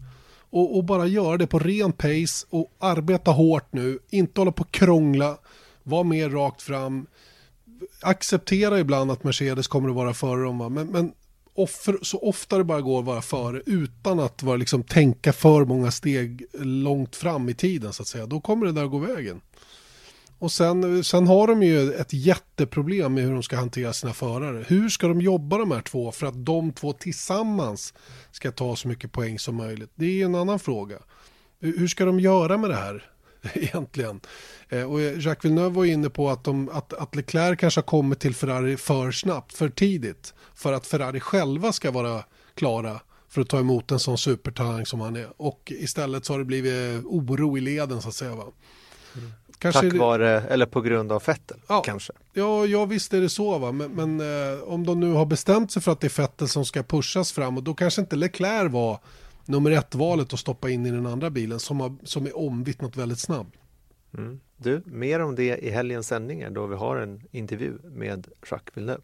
Och, och, bara göra det på ren pace och arbeta hårt nu. Inte hålla på och krångla. Var mer rakt fram acceptera ibland att Mercedes kommer att vara före dem, va? men, men offer, så ofta det bara går att vara före utan att vara, liksom, tänka för många steg långt fram i tiden så att säga, då kommer det där att gå vägen. Och sen, sen har de ju ett jätteproblem med hur de ska hantera sina förare. Hur ska de jobba de här två för att de två tillsammans ska ta så mycket poäng som möjligt? Det är en annan fråga. Hur ska de göra med det här? egentligen. Eh, och Jacques Villeneuve var inne på att, de, att, att Leclerc kanske har kommit till Ferrari för snabbt, för tidigt. För att Ferrari själva ska vara klara för att ta emot en sån supertalang som han är. Och istället så har det blivit oro i leden så att säga. Va? Mm. Kanske Tack vare, eller på grund av Vettel ja, kanske? Ja, ja, visst är det så. Va? Men, men eh, om de nu har bestämt sig för att det är Vettel som ska pushas fram och då kanske inte Leclerc var nummer ett-valet att stoppa in i den andra bilen som, har, som är omvittnat väldigt snabb. Mm. Du, mer om det i helgens sändningar då vi har en intervju med Jacques Villeneuve.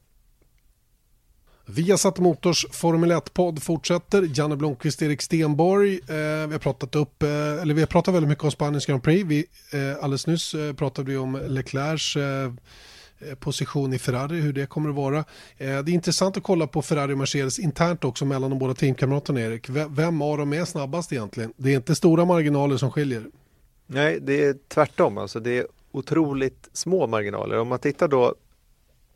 Viasat Motors Formel 1-podd fortsätter. Janne Blomqvist, Erik Stenborg. Eh, vi har pratat upp, eh, eller vi har pratat väldigt mycket om Spaniens Grand Prix. Vi, eh, alldeles nyss eh, pratade vi om Leclercs eh, Eh, position i Ferrari, hur det kommer att vara. Eh, det är intressant att kolla på Ferrari och Mercedes internt också mellan de båda teamkamraterna Erik. Vem av dem är snabbast egentligen? Det är inte stora marginaler som skiljer. Nej, det är tvärtom. Alltså det är otroligt små marginaler. Om man tittar då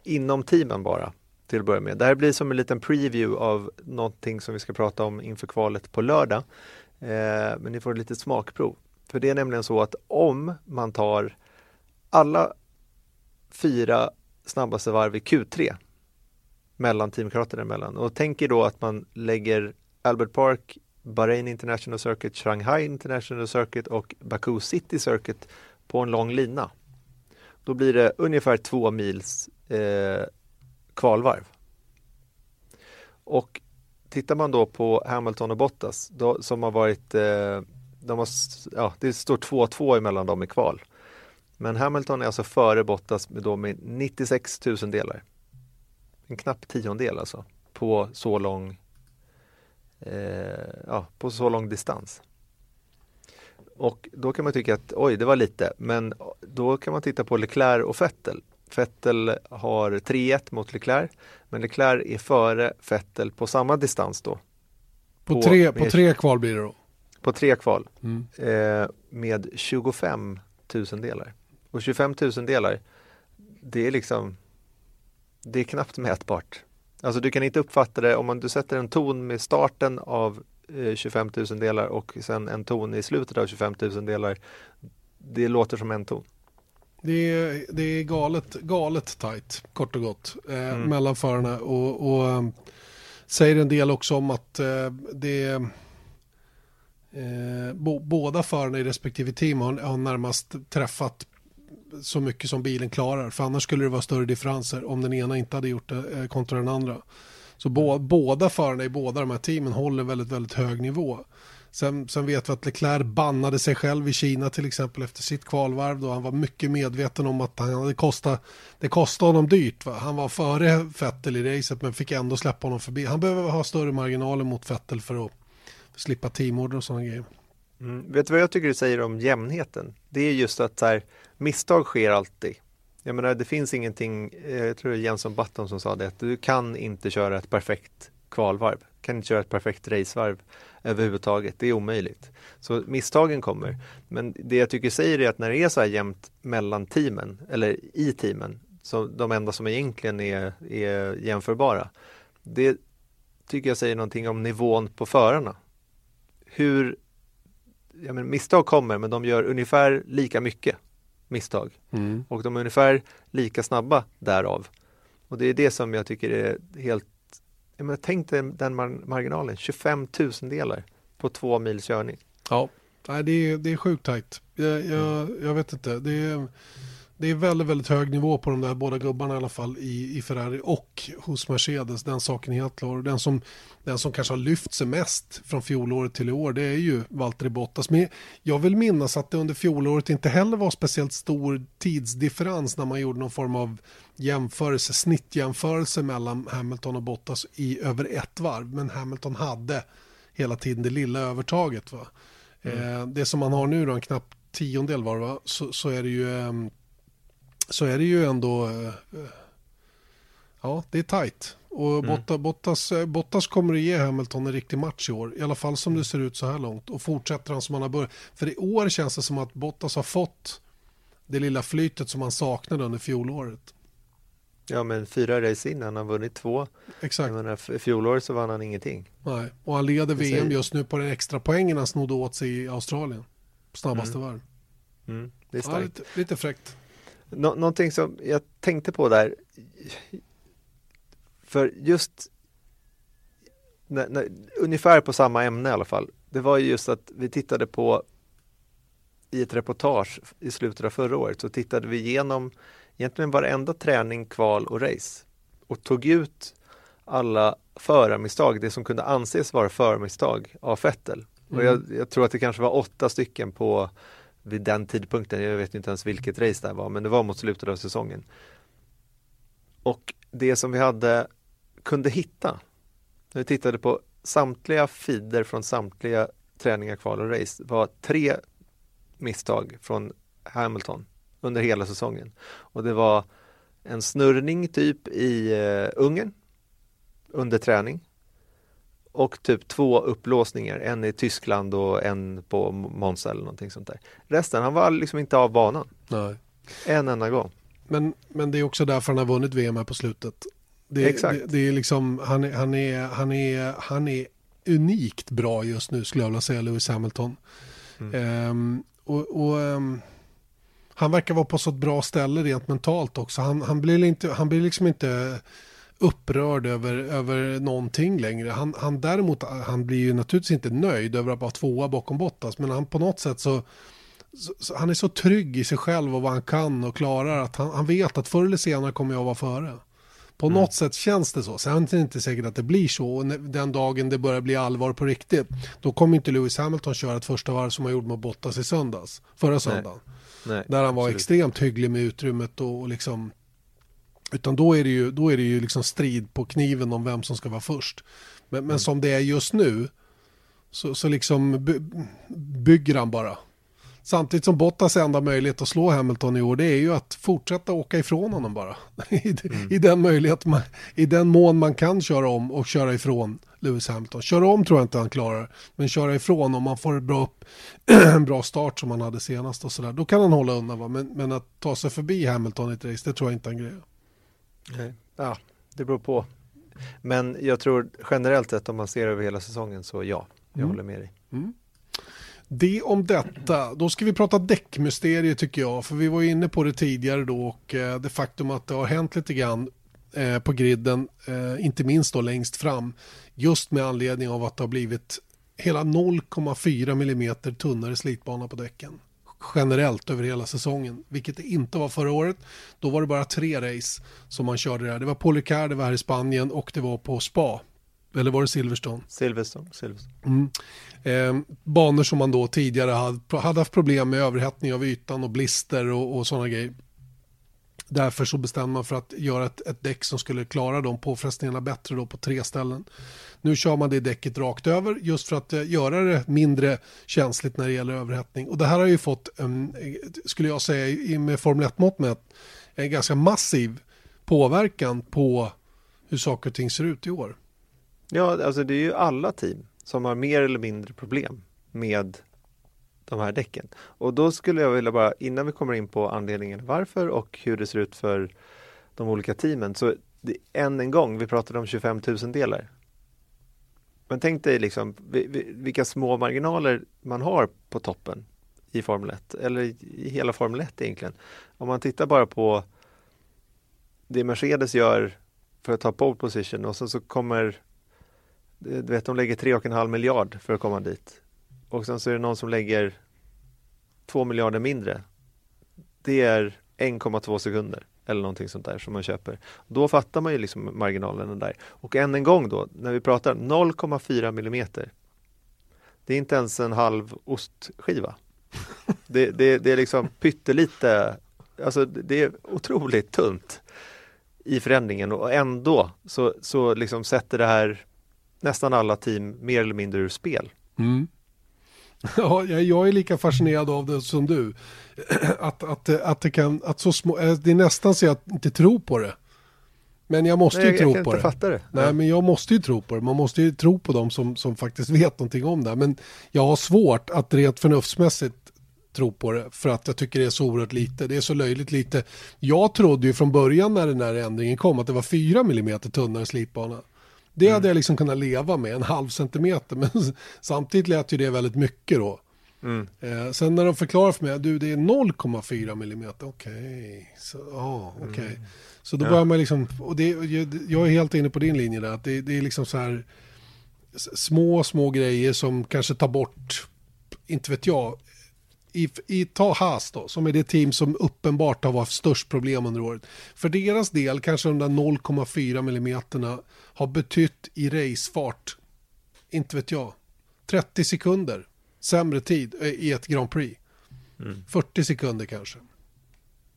inom teamen bara till att börja med. Det här blir som en liten preview av någonting som vi ska prata om inför kvalet på lördag. Eh, men ni får ett litet smakprov. För det är nämligen så att om man tar alla fyra snabbaste varv i Q3 mellan teamkamraterna emellan. Och tänk er då att man lägger Albert Park, Bahrain International Circuit, Shanghai International Circuit och Baku City Circuit på en lång lina. Då blir det ungefär två mils eh, kvalvarv. Och tittar man då på Hamilton och Bottas då, som har varit, eh, de har, ja, det står 2-2 emellan dem i kval. Men Hamilton är alltså före Bottas med, då med 96 000 delar. En knapp tiondel alltså på så lång eh, ja, på så lång distans. Och då kan man tycka att oj, det var lite, men då kan man titta på Leclerc och Vettel. Vettel har 3-1 mot Leclerc, men Leclerc är före Vettel på samma distans då. På, på tre, på tre kval blir det då? På tre kval mm. eh, med 25 000 delar. Och 25 000 delar, det är liksom, det är knappt mätbart. Alltså du kan inte uppfatta det om man, du sätter en ton med starten av eh, 25 000 delar och sen en ton i slutet av 25 000 delar. Det låter som en ton. Det är, det är galet, galet tajt, kort och gott, eh, mm. mellan förarna. Och, och äh, säger en del också om att äh, det, Eh, bo, båda förarna i respektive team har, har närmast träffat så mycket som bilen klarar. För annars skulle det vara större differenser om den ena inte hade gjort det eh, kontra den andra. Så bo, båda förarna i båda de här teamen håller väldigt, väldigt hög nivå. Sen, sen vet vi att Leclerc bannade sig själv i Kina till exempel efter sitt kvalvarv då han var mycket medveten om att han hade kostat, det kostade honom dyrt. Va? Han var före Vettel i racet men fick ändå släppa honom förbi. Han behöver ha större marginaler mot Vettel för att slippa teamorder och sådana grejer. Mm. Vet du vad jag tycker du säger om jämnheten? Det är just att så här, misstag sker alltid. Jag menar, det finns ingenting, eh, jag tror det är Jenson Button som sa det, att du kan inte köra ett perfekt kvalvarv, kan inte köra ett perfekt racevarv överhuvudtaget, det är omöjligt. Så misstagen kommer. Men det jag tycker säger är att när det är så här jämnt mellan teamen, eller i teamen, så de enda som egentligen är, är jämförbara, det tycker jag säger någonting om nivån på förarna. Hur, ja men misstag kommer men de gör ungefär lika mycket misstag. Mm. Och de är ungefär lika snabba därav. Och det är det som jag tycker är helt, jag menar, tänk dig den marginalen, 25 tusendelar på två mils körning. Ja, det är, det är sjukt tajt. Jag, jag, jag vet inte, det är det är väldigt, väldigt hög nivå på de där båda gubbarna i alla fall i, i Ferrari och hos Mercedes. Den saken är helt klar. Den som, den som kanske har lyft sig mest från fjolåret till i år det är ju Valtteri Bottas. Men jag vill minnas att det under fjolåret inte heller var speciellt stor tidsdifferens när man gjorde någon form av jämförelse, snittjämförelse mellan Hamilton och Bottas i över ett varv. Men Hamilton hade hela tiden det lilla övertaget. Va? Mm. Eh, det som man har nu då, en knapp tiondel var va? Så, så är det ju eh, så är det ju ändå, eh, ja det är tajt. Och mm. Bottas, eh, Bottas kommer att ge Hamilton en riktig match i år, i alla fall som det ser ut så här långt. Och fortsätter han som han har börjat. För i år känns det som att Bottas har fått det lilla flytet som han saknade under fjolåret. Ja men fyra race in, han har vunnit två. Exakt. Menar, fjolåret så vann han ingenting. Nej, och han leder VM just nu på den extra poängen han snodde åt sig i Australien. Snabbaste mm. varv. Mm, det är starkt. Ja, lite, lite fräckt. Nå någonting som jag tänkte på där, för just när, när, ungefär på samma ämne i alla fall, det var just att vi tittade på i ett reportage i slutet av förra året så tittade vi igenom egentligen varenda träning, kval och race och tog ut alla förarmisstag, det som kunde anses vara förarmisstag av Fettel. Mm. Och jag, jag, tror att det kanske var åtta stycken på vid den tidpunkten, jag vet inte ens vilket race det var, men det var mot slutet av säsongen. Och det som vi hade kunde hitta, när vi tittade på samtliga feeder från samtliga träningar, kval och race, var tre misstag från Hamilton under hela säsongen. Och det var en snurrning typ i eh, Ungern under träning och typ två upplåsningar, en i Tyskland och en på Monza eller någonting sånt där. Resten, han var liksom inte av banan. Nej. En enda gång. Men, men det är också därför han har vunnit VM här på slutet. Det, Exakt. Det, det, är liksom, han, han, är, han, är, han är unikt bra just nu skulle jag vilja säga, Lewis Hamilton. Mm. Um, och, och um, han verkar vara på så ett bra ställe rent mentalt också. Han, han, blir, inte, han blir liksom inte upprörd över, över någonting längre. Han, han däremot, han blir ju naturligtvis inte nöjd över att vara tvåa bakom Bottas, men han på något sätt så, så, så han är så trygg i sig själv och vad han kan och klarar att han, han vet att förr eller senare kommer jag vara före. På mm. något sätt känns det så. Sen är det inte säkert att det blir så. Och den dagen det börjar bli allvar på riktigt, då kommer inte Lewis Hamilton köra ett första varv som han gjorde med Bottas i söndags, förra söndagen. Nej. Nej, där han var absolut. extremt hygglig med utrymmet och, och liksom utan då är det ju, då är det ju liksom strid på kniven om vem som ska vara först. Men, men mm. som det är just nu så, så liksom bygger han bara. Samtidigt som Bottas enda möjlighet att slå Hamilton i år det är ju att fortsätta åka ifrån honom bara. I, mm. I, den möjlighet man, I den mån man kan köra om och köra ifrån Lewis Hamilton. Köra om tror jag inte han klarar. Men köra ifrån om man får ett bra, en bra start som han hade senast och sådär. Då kan han hålla undan va. Men, men att ta sig förbi Hamilton i ett race det tror jag inte han grejer. Nej. Ja, det beror på. Men jag tror generellt sett om man ser över hela säsongen så ja, jag mm. håller med dig. Mm. Det om detta. Då ska vi prata däckmysterier tycker jag. För vi var inne på det tidigare då och eh, det faktum att det har hänt lite grann eh, på griden. Eh, inte minst då längst fram. Just med anledning av att det har blivit hela 0,4 millimeter tunnare slitbana på däcken generellt över hela säsongen, vilket det inte var förra året. Då var det bara tre race som man körde där. Det var Paul Ricard, det var här i Spanien och det var på Spa. Eller var det Silverstone? Silverstone. Silverstone. Mm. Eh, banor som man då tidigare hade, hade haft problem med överhettning av ytan och blister och, och sådana grejer. Därför så bestämde man för att göra ett, ett däck som skulle klara de påfrestningarna bättre då på tre ställen. Nu kör man det däcket rakt över just för att eh, göra det mindre känsligt när det gäller överhettning. Och det här har ju fått, skulle jag säga med Formel 1-mått med en ganska massiv påverkan på hur saker och ting ser ut i år. Ja, alltså det är ju alla team som har mer eller mindre problem med de här däcken. Och då skulle jag vilja bara, innan vi kommer in på anledningen varför och hur det ser ut för de olika teamen, så det, än en gång, vi pratade om 25 000 delar. Men tänk dig liksom vilka små marginaler man har på toppen i Formel 1, eller i hela Formel 1 egentligen. Om man tittar bara på det Mercedes gör för att ta pole position och sen så kommer du vet, de lägger 3,5 miljard för att komma dit. Och sen så är det någon som lägger 2 miljarder mindre. Det är 1,2 sekunder eller någonting sånt där som man köper. Då fattar man ju liksom marginalerna där. Och än en gång då, när vi pratar 0,4 millimeter. Det är inte ens en halv ostskiva. Det, det, det är liksom pyttelite, alltså det är otroligt tunt i förändringen och ändå så, så liksom sätter det här nästan alla team mer eller mindre ur spel. Mm. Ja, jag är lika fascinerad av det som du. Att, att, att, det, kan, att så små, eh, det är nästan så jag inte tror på det. Men jag måste Nej, ju tro jag på det. Fatta det. Nej, ja. men jag måste ju tro på det. Man måste ju tro på dem som, som faktiskt vet någonting om det. Men jag har svårt att rent förnuftsmässigt tro på det för att jag tycker det är så oerhört lite. Det är så löjligt lite. Jag trodde ju från början när den här ändringen kom att det var 4 mm tunnare slitbana. Det mm. hade jag liksom kunnat leva med, en halv centimeter. Men samtidigt lät ju det väldigt mycket då. Mm. Eh, sen när de förklarar för mig, du det är 0,4 millimeter, okej. Okay. Så, ah, okay. Mm. så då ja. börjar man liksom, och det, jag är helt inne på din linje där, att det, det är liksom så här små, små grejer som kanske tar bort, inte vet jag, i, i ta Haas då, som är det team som uppenbart har varit störst problem under året. För deras del kanske de där 0,4 millimeterna har betytt i racefart, inte vet jag, 30 sekunder sämre tid eh, i ett Grand Prix. Mm. 40 sekunder kanske.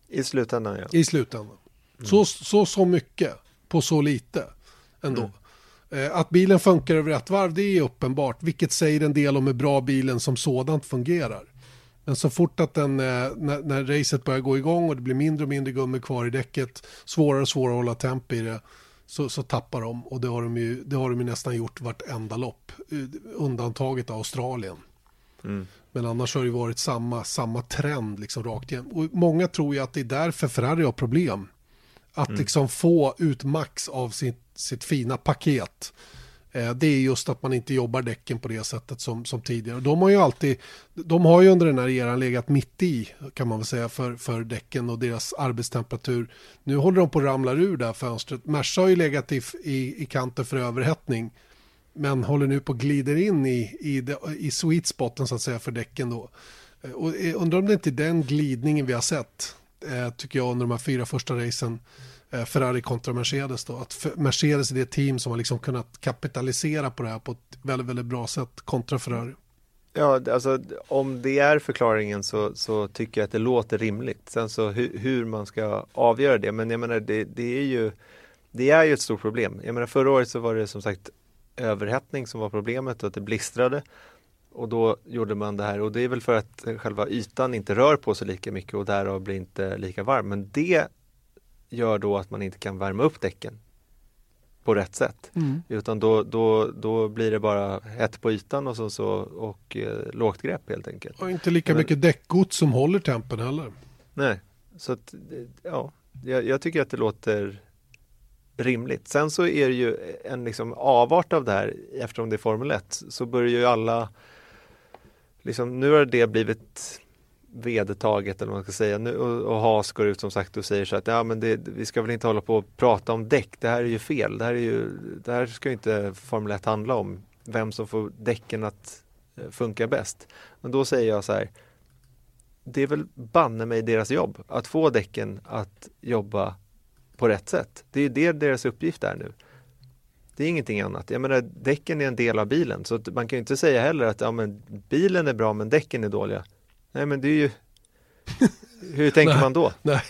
I slutändan ja. I slutändan. Mm. Så, så, så mycket på så lite ändå. Mm. Eh, att bilen funkar över ett varv det är uppenbart, vilket säger en del om hur bra bilen som sådant fungerar. Men så fort att den, eh, när, när racet börjar gå igång och det blir mindre och mindre gummi kvar i däcket, svårare och svårare att hålla tempo i det, så, så tappar de. Och det har de, ju, det har de ju nästan gjort vartenda lopp, undantaget Australien. Mm. Men annars har det varit samma, samma trend liksom rakt igen. Och många tror ju att det är därför Ferrari har problem. Att mm. liksom få ut max av sitt, sitt fina paket. Eh, det är just att man inte jobbar däcken på det sättet som, som tidigare. De har ju alltid, de har ju under den här eran legat mitt i kan man väl säga för, för däcken och deras arbetstemperatur. Nu håller de på att ramla ur det här fönstret. Merca har ju legat i, i, i kanten för överhettning men håller nu på att glider in i, i, i sweet spoten så att säga för däcken då. Eh, och eh, undrar om det inte är den glidningen vi har sett, tycker jag, under de här fyra första racen. Eh, Ferrari kontra Mercedes då. Att Mercedes är det team som har liksom kunnat kapitalisera på det här på ett väldigt, väldigt bra sätt kontra Ferrari. Ja, alltså om det är förklaringen så, så tycker jag att det låter rimligt. Sen så hur, hur man ska avgöra det, men jag menar det, det, är ju det är ju ett stort problem. Jag menar förra året så var det som sagt överhettning som var problemet och att det blistrade. Och då gjorde man det här och det är väl för att själva ytan inte rör på sig lika mycket och därav blir inte lika varm. Men det gör då att man inte kan värma upp däcken på rätt sätt. Mm. Utan då, då, då blir det bara hett på ytan och, så, så, och eh, lågt grepp helt enkelt. Och inte lika Men, mycket däckgods som håller tempen heller. Nej, så att, ja, jag, jag, tycker att det låter rimligt. Sen så är det ju en liksom avart av det här eftersom det är Formel 1 så börjar ju alla liksom, nu har det blivit vedertaget eller vad man ska säga. Nu, och, och Haas går ut som sagt och säger så att ja, men det, vi ska väl inte hålla på och prata om däck. Det här är ju fel. Det här, är ju, det här ska inte Formel 1 handla om. vem som får däcken att eh, funka bäst. Men då säger jag så här, det är väl banne mig deras jobb att få däcken att jobba på rätt sätt. Det är det deras uppgift är nu. Det är ingenting annat. Jag menar, däcken är en del av bilen så man kan ju inte säga heller att ja, men bilen är bra men däcken är dåliga. Nej men det är ju Hur tänker man då? Nej,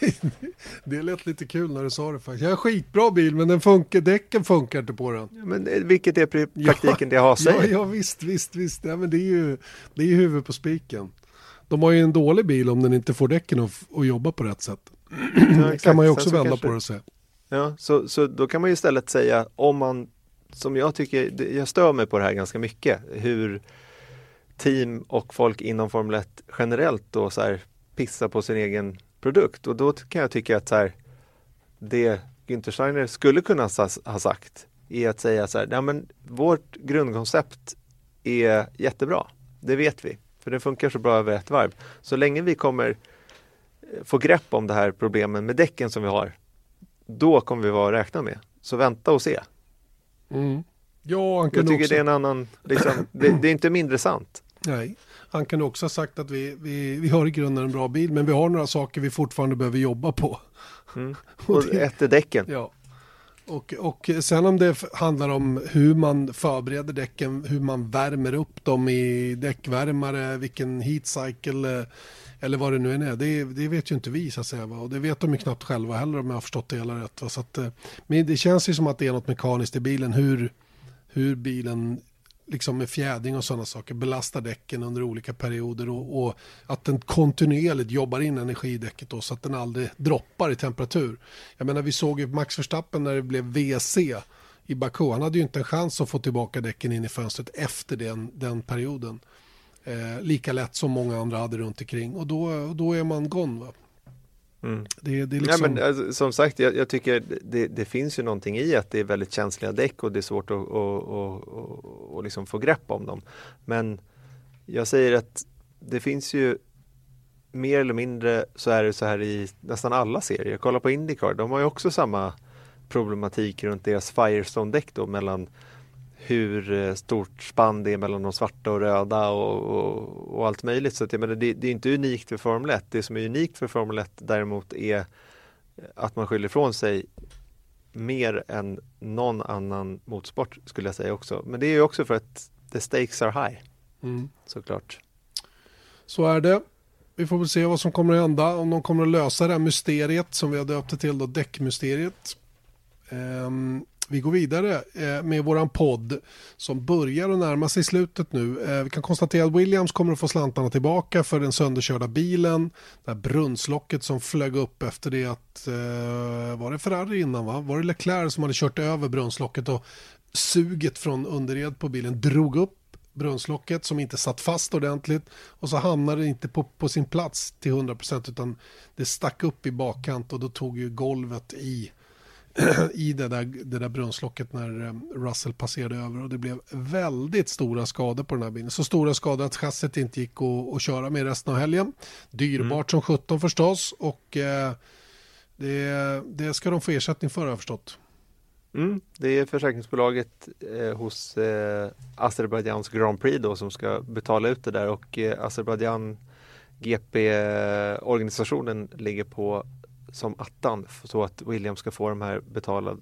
det lät lite kul när du sa det faktiskt. Jag har skitbra bil men den funkar, däcken funkar inte på den. Ja, men eh, vilket är praktiken ja, det har säger? Ja, ja visst, visst, visst. Ja, men det är ju det är huvudet på spiken. De har ju en dålig bil om den inte får däcken att, att jobba på rätt sätt. Ja, det kan man ju också vända kanske... på det och säga. Ja, så, så då kan man ju istället säga om man, som jag tycker, jag stör mig på det här ganska mycket, hur team och folk inom Formel 1 generellt då så här pissar på sin egen produkt och då kan jag tycka att så här, det Günther Steiner skulle kunna ha sagt är att säga så här, ja men vårt grundkoncept är jättebra, det vet vi, för det funkar så bra över ett varv. Så länge vi kommer eh, få grepp om det här problemen med däcken som vi har, då kommer vi vara att räkna med. Så vänta och se. Mm. Ja, han kan Jag tycker också... det är en annan, liksom, det, det, är inte mindre sant. Nej, han kan också ha sagt att vi, vi, vi har i grunden en bra bil men vi har några saker vi fortfarande behöver jobba på. Mm. Och, och det, ett är däcken. Ja. Och, och sen om det handlar om hur man förbereder däcken, hur man värmer upp dem i däckvärmare, vilken heat cycle eller vad det nu än är. Det, det vet ju inte vi så att säga. Va? Och det vet de ju knappt själva heller om jag har förstått det hela rätt. Va? Så att, eh, men det känns ju som att det är något mekaniskt i bilen. Hur, hur bilen liksom med fjädring och sådana saker belastar däcken under olika perioder och, och, att den kontinuerligt jobbar in energi i däcket då, så att den aldrig droppar i temperatur. Jag menar vi såg ju Max Verstappen när det blev WC i Baku. Han hade ju inte en chans att få tillbaka däcken in i fönstret efter den, den perioden. Eh, lika lätt som många andra hade runt omkring och då, då är man gone. Va? Mm. Det, det liksom... ja, men, alltså, som sagt, jag, jag tycker det, det, finns ju någonting i att det är väldigt känsliga däck och det är svårt att, att, att, att liksom få grepp om dem. Men jag säger att det finns ju mer eller mindre så är det så här i nästan alla serier. Kolla på Indycar, de har ju också samma problematik runt deras Firestone-däck då mellan hur eh, stort spann det är mellan de svarta och röda och, och, och allt möjligt. Så att, jag menar, det, det, är inte unikt för Formel 1. Det som är unikt för Formel 1 däremot är att man skyller ifrån sig mer än någon annan motorsport skulle jag säga också. Men det är ju också för att the stakes are high. Mm. Såklart. Så är det. Vi får väl se vad som kommer att hända. Om de kommer att lösa det här mysteriet som vi har döpt det till då, däckmysteriet. Um, vi går vidare eh, med våran podd som börjar att närma sig slutet nu. Eh, vi kan konstatera att Williams kommer att få slantarna tillbaka för den sönderkörda bilen. Det här brunnslocket som flög upp efter det att, eh, var det Ferrari innan va? Var det Leclerc som hade kört över brunnslocket och suget från underred på bilen drog upp brunnslocket som inte satt fast ordentligt och så hamnade det inte på, på sin plats till 100% utan det stack upp i bakkant och då tog ju golvet i i det där, det där brunnslocket när eh, Russell passerade över och det blev väldigt stora skador på den här bilen. Så stora skador att chassit inte gick att, att köra med resten av helgen. Dyrbart mm. som 17 förstås och eh, det, det ska de få ersättning för har jag förstått. Mm, det är försäkringsbolaget eh, hos eh, Azerbajdzjans Grand Prix då som ska betala ut det där och eh, Azerbajdzjan GP-organisationen ligger på som attan så att William ska få de här betalade,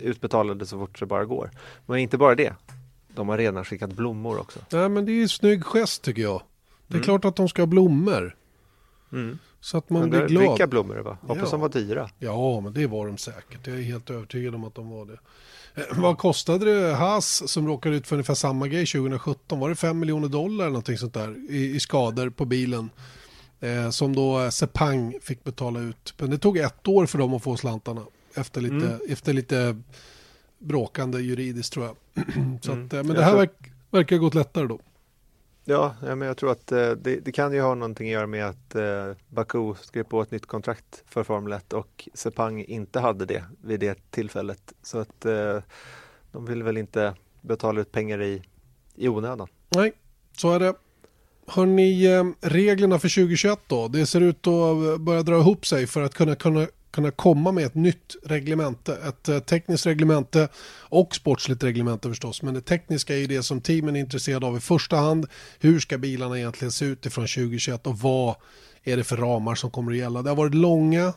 utbetalade så fort det bara går. Men inte bara det. De har redan skickat blommor också. Nej men det är en snygg gest tycker jag. Det är mm. klart att de ska ha blommor. Mm. Så att man blir glad. Vilka blommor det var? Hoppas ja. de var dyra. Ja men det var de säkert. Jag är helt övertygad om att de var det. Eh, vad kostade det Haas som råkade ut för ungefär samma grej 2017? Var det 5 miljoner dollar eller någonting sånt där i, i skador på bilen? Eh, som då Sepang fick betala ut. Men det tog ett år för dem att få slantarna. Efter lite, mm. efter lite bråkande juridiskt tror jag. Så mm. att, eh, men det här verk, verkar gått lättare då. Ja, men jag tror att eh, det, det, kan ju ha någonting att göra med att eh, Baku skrev på ett nytt kontrakt för Formel 1 och Sepang inte hade det vid det tillfället. Så att eh, de vill väl inte betala ut pengar i, i onödan. Nej, så är det. Hörni, eh, reglerna för 2021 då? Det ser ut att börja dra ihop sig för att kunna, kunna kunna komma med ett nytt reglemente. Ett eh, tekniskt reglemente och sportsligt reglemente förstås. Men det tekniska är ju det som teamen är intresserade av i första hand. Hur ska bilarna egentligen se ut ifrån 2021 och vad är det för ramar som kommer att gälla. Det har varit långa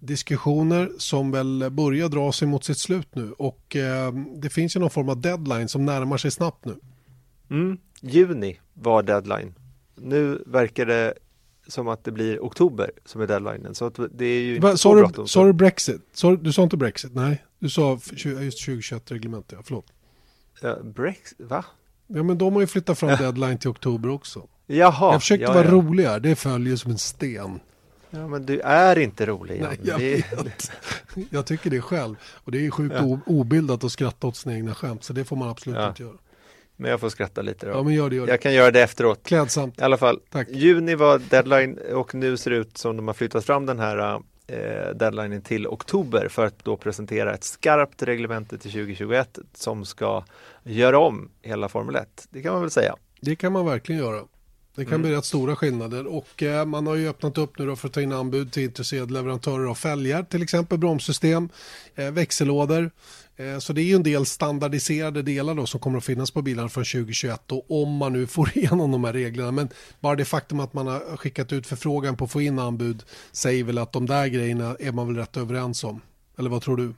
diskussioner som väl börjar dra sig mot sitt slut nu och eh, det finns ju någon form av deadline som närmar sig snabbt nu. Mm. Juni var deadline. Nu verkar det som att det blir oktober som är deadlinen. Så det är ju inte så bråttom. Sa du Brexit? Så, du sa inte Brexit? Nej, du sa just 2021 reglementet, ja, förlåt. Ja, Brexit, va? Ja, men de har ju flyttat fram deadline till oktober också. Jaha. Jag försökte ja, vara ja. roligare, det följer som en sten. Ja, men du är inte rolig. Nej, jag, det... vet. jag tycker det själv. Och det är sjukt ja. obildat att skratta åt sina egna skämt, så det får man absolut ja. inte göra. Men jag får skratta lite då. Ja, men gör det, gör det. Jag kan göra det efteråt. Klädsamt. I alla fall. Tack. Juni var deadline och nu ser det ut som de har flyttat fram den här eh, deadlinen till oktober för att då presentera ett skarpt reglemente till 2021 som ska göra om hela Formel 1. Det kan man väl säga. Det kan man verkligen göra. Det kan mm. bli rätt stora skillnader och eh, man har ju öppnat upp nu då för att ta in anbud till intresserade leverantörer av fälgar, till exempel bromssystem, eh, växellådor. Eh, så det är ju en del standardiserade delar då som kommer att finnas på bilarna från 2021 och om man nu får igenom de här reglerna. Men bara det faktum att man har skickat ut förfrågan på att få in anbud säger väl att de där grejerna är man väl rätt överens om. Eller vad tror du?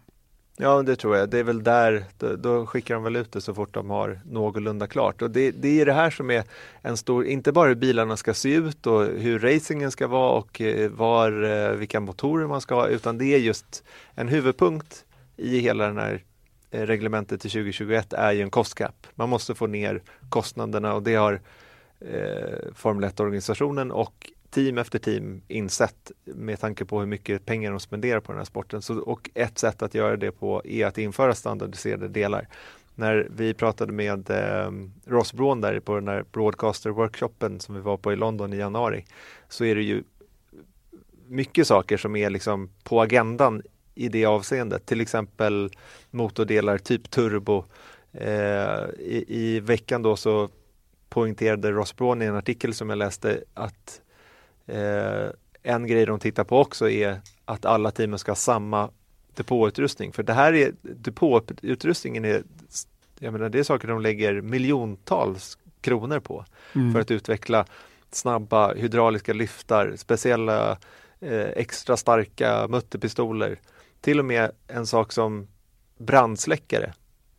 Ja, det tror jag. Det är väl där, då, då, skickar de väl ut det så fort de har någorlunda klart. Och det, det är det här som är en stor, inte bara hur bilarna ska se ut och hur racingen ska vara och eh, var, eh, vilka motorer man ska ha, utan det är just en huvudpunkt i hela den här eh, reglementet till 2021 är ju en kostkapp. Man måste få ner kostnaderna och det har eh, Formel 1-organisationen och team efter team insett med tanke på hur mycket pengar de spenderar på den här sporten. Så, och ett sätt att göra det på är att införa standardiserade delar. När vi pratade med eh, Ross Braun där på den här broadcaster-workshopen som vi var på i London i januari så är det ju mycket saker som är liksom på agendan i det avseendet. Till exempel motordelar, typ turbo. Eh, i, I veckan då så poängterade Ross Braun i en artikel som jag läste att Eh, en grej de tittar på också är att alla teamen ska ha samma depåutrustning. För det här är depåutrustningen är, jag menar, det är saker de lägger miljontals kronor på mm. för att utveckla snabba hydrauliska lyftar, speciella eh, extra starka mutterpistoler. Till och med en sak som brandsläckare.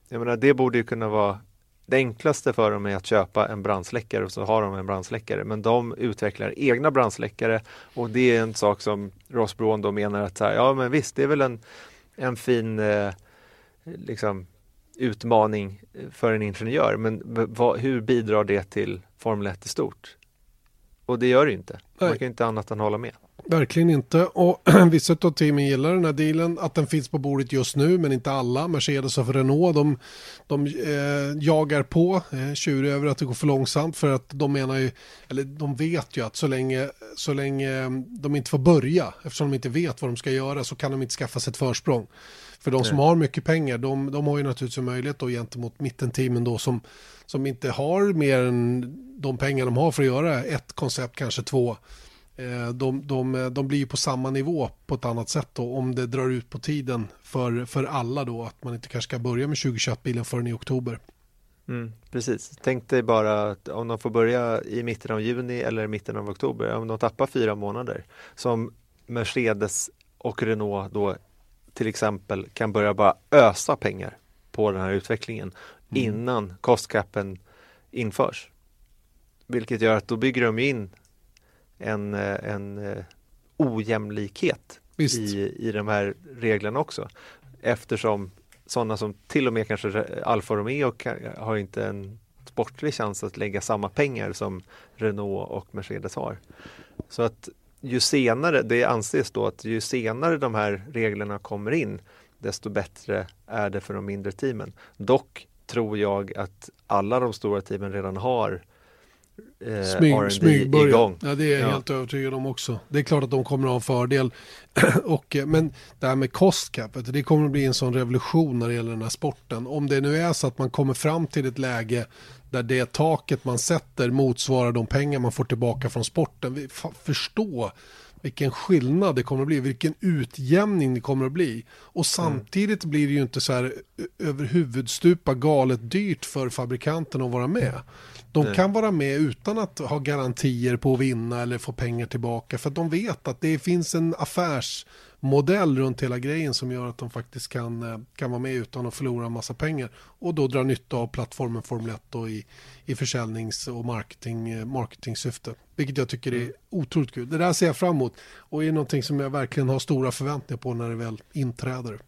Jag menar, det borde ju kunna vara det enklaste för dem är att köpa en brandsläckare och så har de en brandsläckare. Men de utvecklar egna brandsläckare och det är en sak som Ross Braun då menar att här, ja men visst, det är väl en, en fin eh, liksom, utmaning för en ingenjör. Men vad, hur bidrar det till Formel 1 i stort? Och det gör det ju inte. Man kan inte annat än hålla med. Verkligen inte. Och vissa av teamen gillar den här dealen, att den finns på bordet just nu, men inte alla. Mercedes och Renault, de, de eh, jagar på, eh, tjurar över att det går för långsamt, för att de menar ju, eller de vet ju att så länge, så länge de inte får börja, eftersom de inte vet vad de ska göra, så kan de inte skaffa sig ett försprång. För de som har mycket pengar, de, de har ju naturligtvis en möjlighet då gentemot mittenteamen då som, som inte har mer än de pengar de har för att göra ett koncept, kanske två de, de, de blir på samma nivå på ett annat sätt då, om det drar ut på tiden för, för alla då att man inte kanske ska börja med 2021-bilen förrän i oktober. Mm, precis, tänk dig bara att om de får börja i mitten av juni eller mitten av oktober, om de tappar fyra månader som Mercedes och Renault då till exempel kan börja bara ösa pengar på den här utvecklingen mm. innan kostcapen införs. Vilket gör att då bygger de in en, eh, en eh, ojämlikhet i, i de här reglerna också. Eftersom sådana som till och med kanske Alfa Romeo har inte en sportlig chans att lägga samma pengar som Renault och Mercedes har. Så att ju senare, det anses då att ju senare de här reglerna kommer in desto bättre är det för de mindre teamen. Dock tror jag att alla de stora teamen redan har eh, smyg, smygbörja. igång. Ja, det är jag ja. helt övertygad om också. Det är klart att de kommer att ha en fördel. och, eh, men det här med kostcapet, det kommer att bli en sån revolution när det gäller den här sporten. Om det nu är så att man kommer fram till ett läge där det taket man sätter motsvarar de pengar man får tillbaka från sporten. Vi förstå vilken skillnad det kommer att bli, vilken utjämning det kommer att bli. Och samtidigt mm. blir det ju inte så här över huvudstupa galet dyrt för fabrikanten att vara med. De kan vara med utan att ha garantier på att vinna eller få pengar tillbaka för att de vet att det finns en affärsmodell runt hela grejen som gör att de faktiskt kan, eh, kan vara med utan att förlora en massa pengar och då dra nytta av plattformen Formel 1 då i, i försäljnings och marketing, eh, marketingsyfte. Vilket jag tycker är mm. otroligt kul. Det där ser jag fram emot och är någonting som jag verkligen har stora förväntningar på när det väl inträder.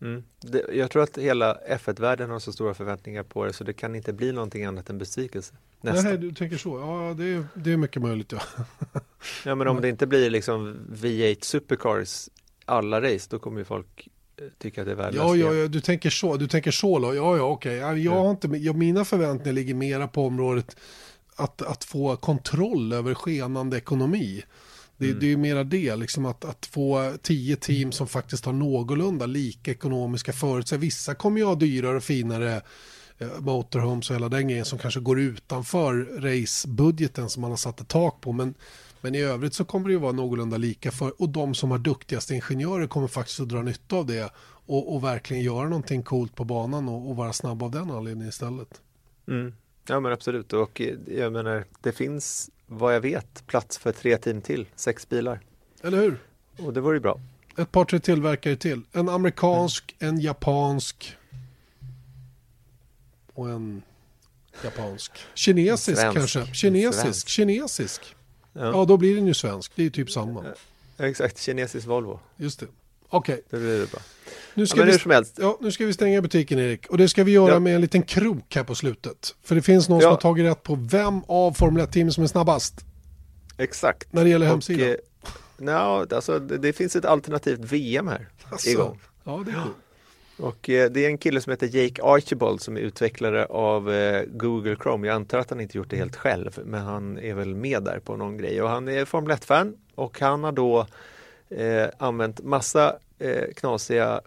Mm. Det, jag tror att hela F1-världen har så stora förväntningar på det så det kan inte bli någonting annat än besvikelse. Nej, du tänker så. Ja, det är, det är mycket möjligt. Ja. ja, men om det inte blir liksom V8 Supercars alla race, då kommer ju folk eh, tycka att det är värdelöst. Ja, ja, ja, du tänker så. Du tänker så. Ja, ja, okej. Jag ja. har inte, jag, mina förväntningar ligger mera på området att, att få kontroll över skenande ekonomi. Det, mm. det är ju mera det, liksom att, att få tio team som faktiskt har någorlunda lika ekonomiska förutsättningar. Vissa kommer ju ha dyrare och finare eh, motorhomes och hela den grejen som kanske går utanför racebudgeten som man har satt ett tak på. Men, men i övrigt så kommer det ju vara någorlunda lika för och de som har duktigaste ingenjörer kommer faktiskt att dra nytta av det och, och verkligen göra någonting coolt på banan och, och vara snabb av den anledningen istället. Mm. Ja men absolut och eh, jag menar det finns vad jag vet plats för tre team till, sex bilar. Eller hur? Och det vore ju bra. Ett par tre tillverkare till. En amerikansk, mm. en japansk och en japansk. Kinesisk svensk. kanske. Kinesisk, kinesisk. Ja. ja. då blir den ju svensk. Det är typ samma. Ja, exakt, kinesisk Volvo. Just det. Okej. Okay. Det blir det bra. Nu ska, ja, vi, ja, nu ska vi stänga butiken Erik. Och det ska vi göra med en liten krok här på slutet. För det finns någon som har tagit rätt på vem av Formel 1-teamen som är snabbast. Exakt. När det gäller hemsidan. Eh, no, alltså, det, det, finns ett alternativt VM här alltså. igång. Ja, det är cool. Och eh, det är en kille som heter Jake Archibald som är utvecklare av eh, Google Chrome. Jag antar att han inte gjort det helt själv, men han är väl med där på någon grej. Och han är Formel 1-fan och han har då eh, använt massa eh, knasiga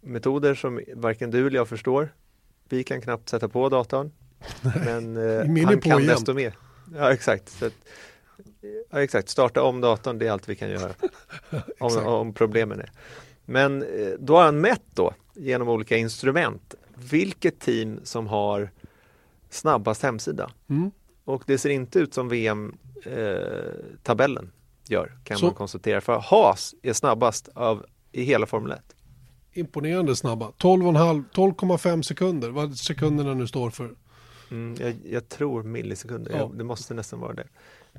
metoder som varken du eller jag förstår. Vi kan knappt sätta på datorn. Men eh, han kan igen. desto mer. Ja exakt. Att, ja, exakt. Starta om datorn, det är allt vi kan göra. om, om problemen är. Men eh, då har han mätt då genom olika instrument vilket team som har snabbast hemsida. Mm. Och det ser inte ut som VM-tabellen eh, gör kan Så. man konstatera. För Haas är snabbast av i hela Formel 1. Imponerande snabba. 12,5 sekunder, vad sekunderna nu står för. Mm, jag, jag, tror millisekunder, ja. jag, det måste nästan vara det.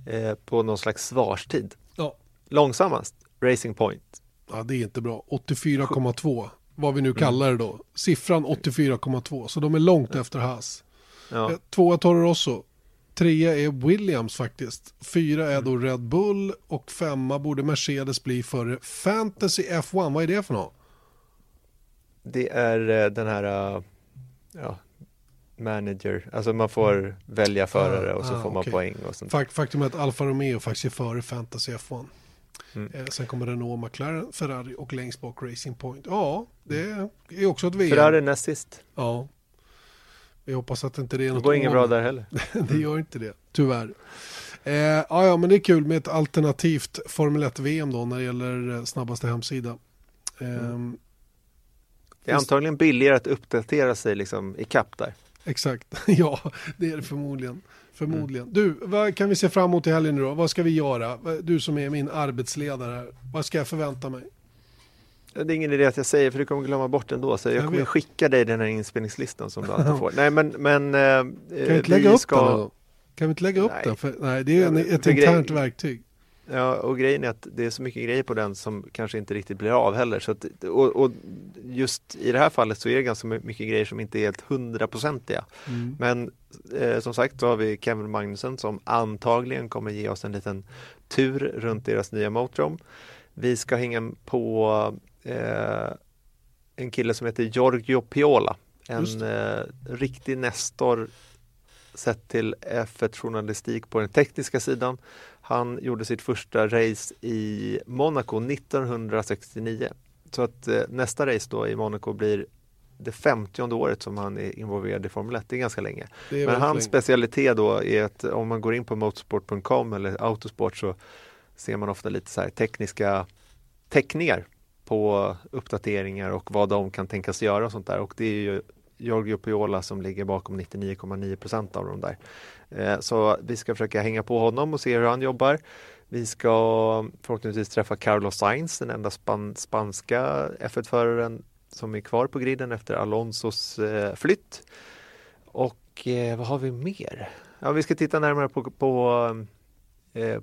Eh, på någon slags svarstid. Ja. Långsammast, Racing Point. Ja, det är inte bra. 84,2 vad vi nu mm. kallar det då. Siffran 84,2 så de är långt efter Haas. Ja. Eh, tvåa Toro Rosso, Trea är Williams faktiskt. Fyra är då Red Bull och femma borde Mercedes bli för Fantasy F1. Vad är det för något? Det är eh, den här uh, ja, manager, alltså man får välja förare ah, och så ah, får man okay. poäng och sånt. Faktum är att Alfa Romeo faktiskt är före Fantasy F1. Mm. Eh, sen kommer Renault, McLaren, Ferrari och längst bak Racing Point. Ja, det är också ett VM. Ferrari näst sist. Ja, vi hoppas att inte det är något Det går inget bra där heller. det gör inte det, tyvärr. Eh, ja, ja, men det är kul med ett alternativt Formel 1-VM då när det gäller eh, snabbaste hemsida. Eh, mm. Det är antagligen billigare att uppdatera sig liksom i kapp där. Exakt, ja det är det förmodligen. Förmodligen. Mm. Du, vad kan vi se fram emot i helgen nu då? Vad ska vi göra? Du som är min arbetsledare här. Vad ska jag förvänta mig? Det är ingen idé att jag säger för du kommer glömma bort den då. Så jag, jag kommer vet. skicka dig den här inspelningslistan som du alltid får. Nej men, men eh, Kan vi inte lägga upp ska... den då? Kan vi inte lägga upp nej. den? För, nej, det är ett internt grej... verktyg. Ja, och grejen är att det är så mycket grejer på den som kanske inte riktigt blir av heller. Så att, och, och, just i det här fallet så är det ganska mycket grejer som inte är helt hundraprocentiga. Mm. Men eh, som sagt så har vi Kevin Magnusson som antagligen kommer ge oss en liten tur runt deras nya motorhome. Vi ska hänga på eh, en kille som heter Giorgio Piola. En eh, riktig nestor sett till F1-journalistik på den tekniska sidan. Han gjorde sitt första race i Monaco 1969. Så att eh, nästa race då i Monaco blir det femtionde året som han är involverad i Formel 1. Det är ganska länge. Är Men hans specialitet då är att om man går in på motorsport.com eller Autosport så ser man ofta lite så tekniska teckningar på uppdateringar och vad de kan tänkas göra och sånt där. Och det är ju Giorgio Piola som ligger bakom 99,9 procent av dem där. Eh, så vi ska försöka hänga på honom och se hur han jobbar. Vi ska förhoppningsvis träffa Carlos Sainz, den enda span spanska F1-föraren som är kvar på griden efter Alonsos eh, flytt. Och eh, vad har vi mer? Ja, vi ska titta närmare på, på eh,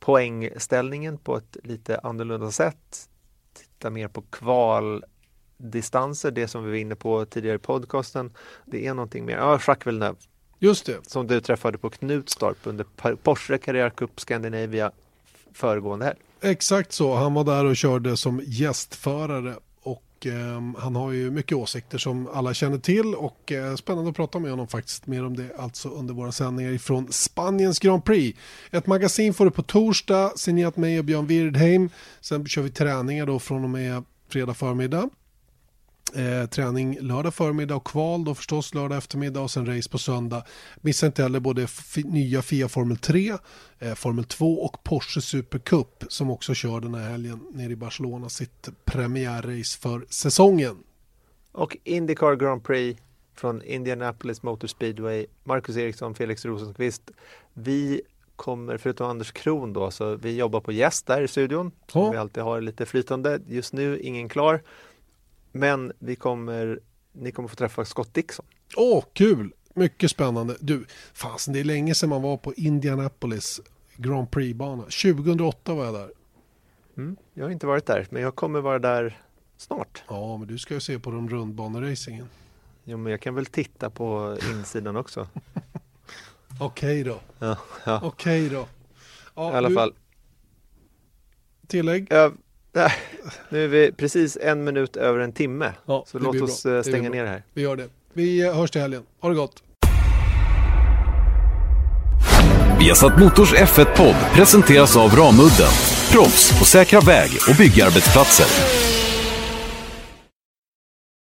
poängställningen på ett lite annorlunda sätt. Titta mer på kvaldistanser, det som vi var inne på tidigare i podcasten. Det är någonting mer, ja, Jacques Villeneuve. Just det. Som du träffade på Knutstorp under Porsche Carrera Cup Scandinavia föregående helg. Exakt så, han var där och körde som gästförare och eh, han har ju mycket åsikter som alla känner till och eh, spännande att prata med honom faktiskt mer om det alltså under våra sändningar ifrån Spaniens Grand Prix. Ett magasin får du på torsdag, signerat mig och Björn Wirdheim. Sen kör vi träningar då från och med fredag förmiddag. Eh, träning lördag förmiddag och kval då förstås lördag eftermiddag och sen race på söndag. Missa inte heller både nya FIA Formel 3, eh, Formel 2 och Porsche Supercup som också kör den här helgen nere i Barcelona sitt premiärrace för säsongen. Och Indycar Grand Prix från Indianapolis Motor Speedway, Marcus Eriksson, Felix Rosenqvist. Vi kommer, förutom Anders Kron då, så vi jobbar på gäst där i studion. Ja. vi alltid har lite flytande. Just nu ingen klar. Men vi kommer, ni kommer få träffa Scott Dixon. Åh, oh, kul! Mycket spännande. Du, fasen det är länge sedan man var på Indianapolis Grand Prix-bana. 2008 var jag där. Mm, jag har inte varit där, men jag kommer vara där snart. Ja, men du ska ju se på de rundbaneracingen. Jo, men jag kan väl titta på insidan också. Okej då. Ja, ja. Okej då. Ja, I alla du... fall. Tillägg? Ja, nu är vi precis en minut över en timme. Ja, så låt oss bra. Eh, stänga ner här. Vi gör det. Vi hörs till helgen. Ha det gott. Viasat Motors F1-podd presenteras av Ramudden. Proffs på säkra väg och byggarbetsplatser.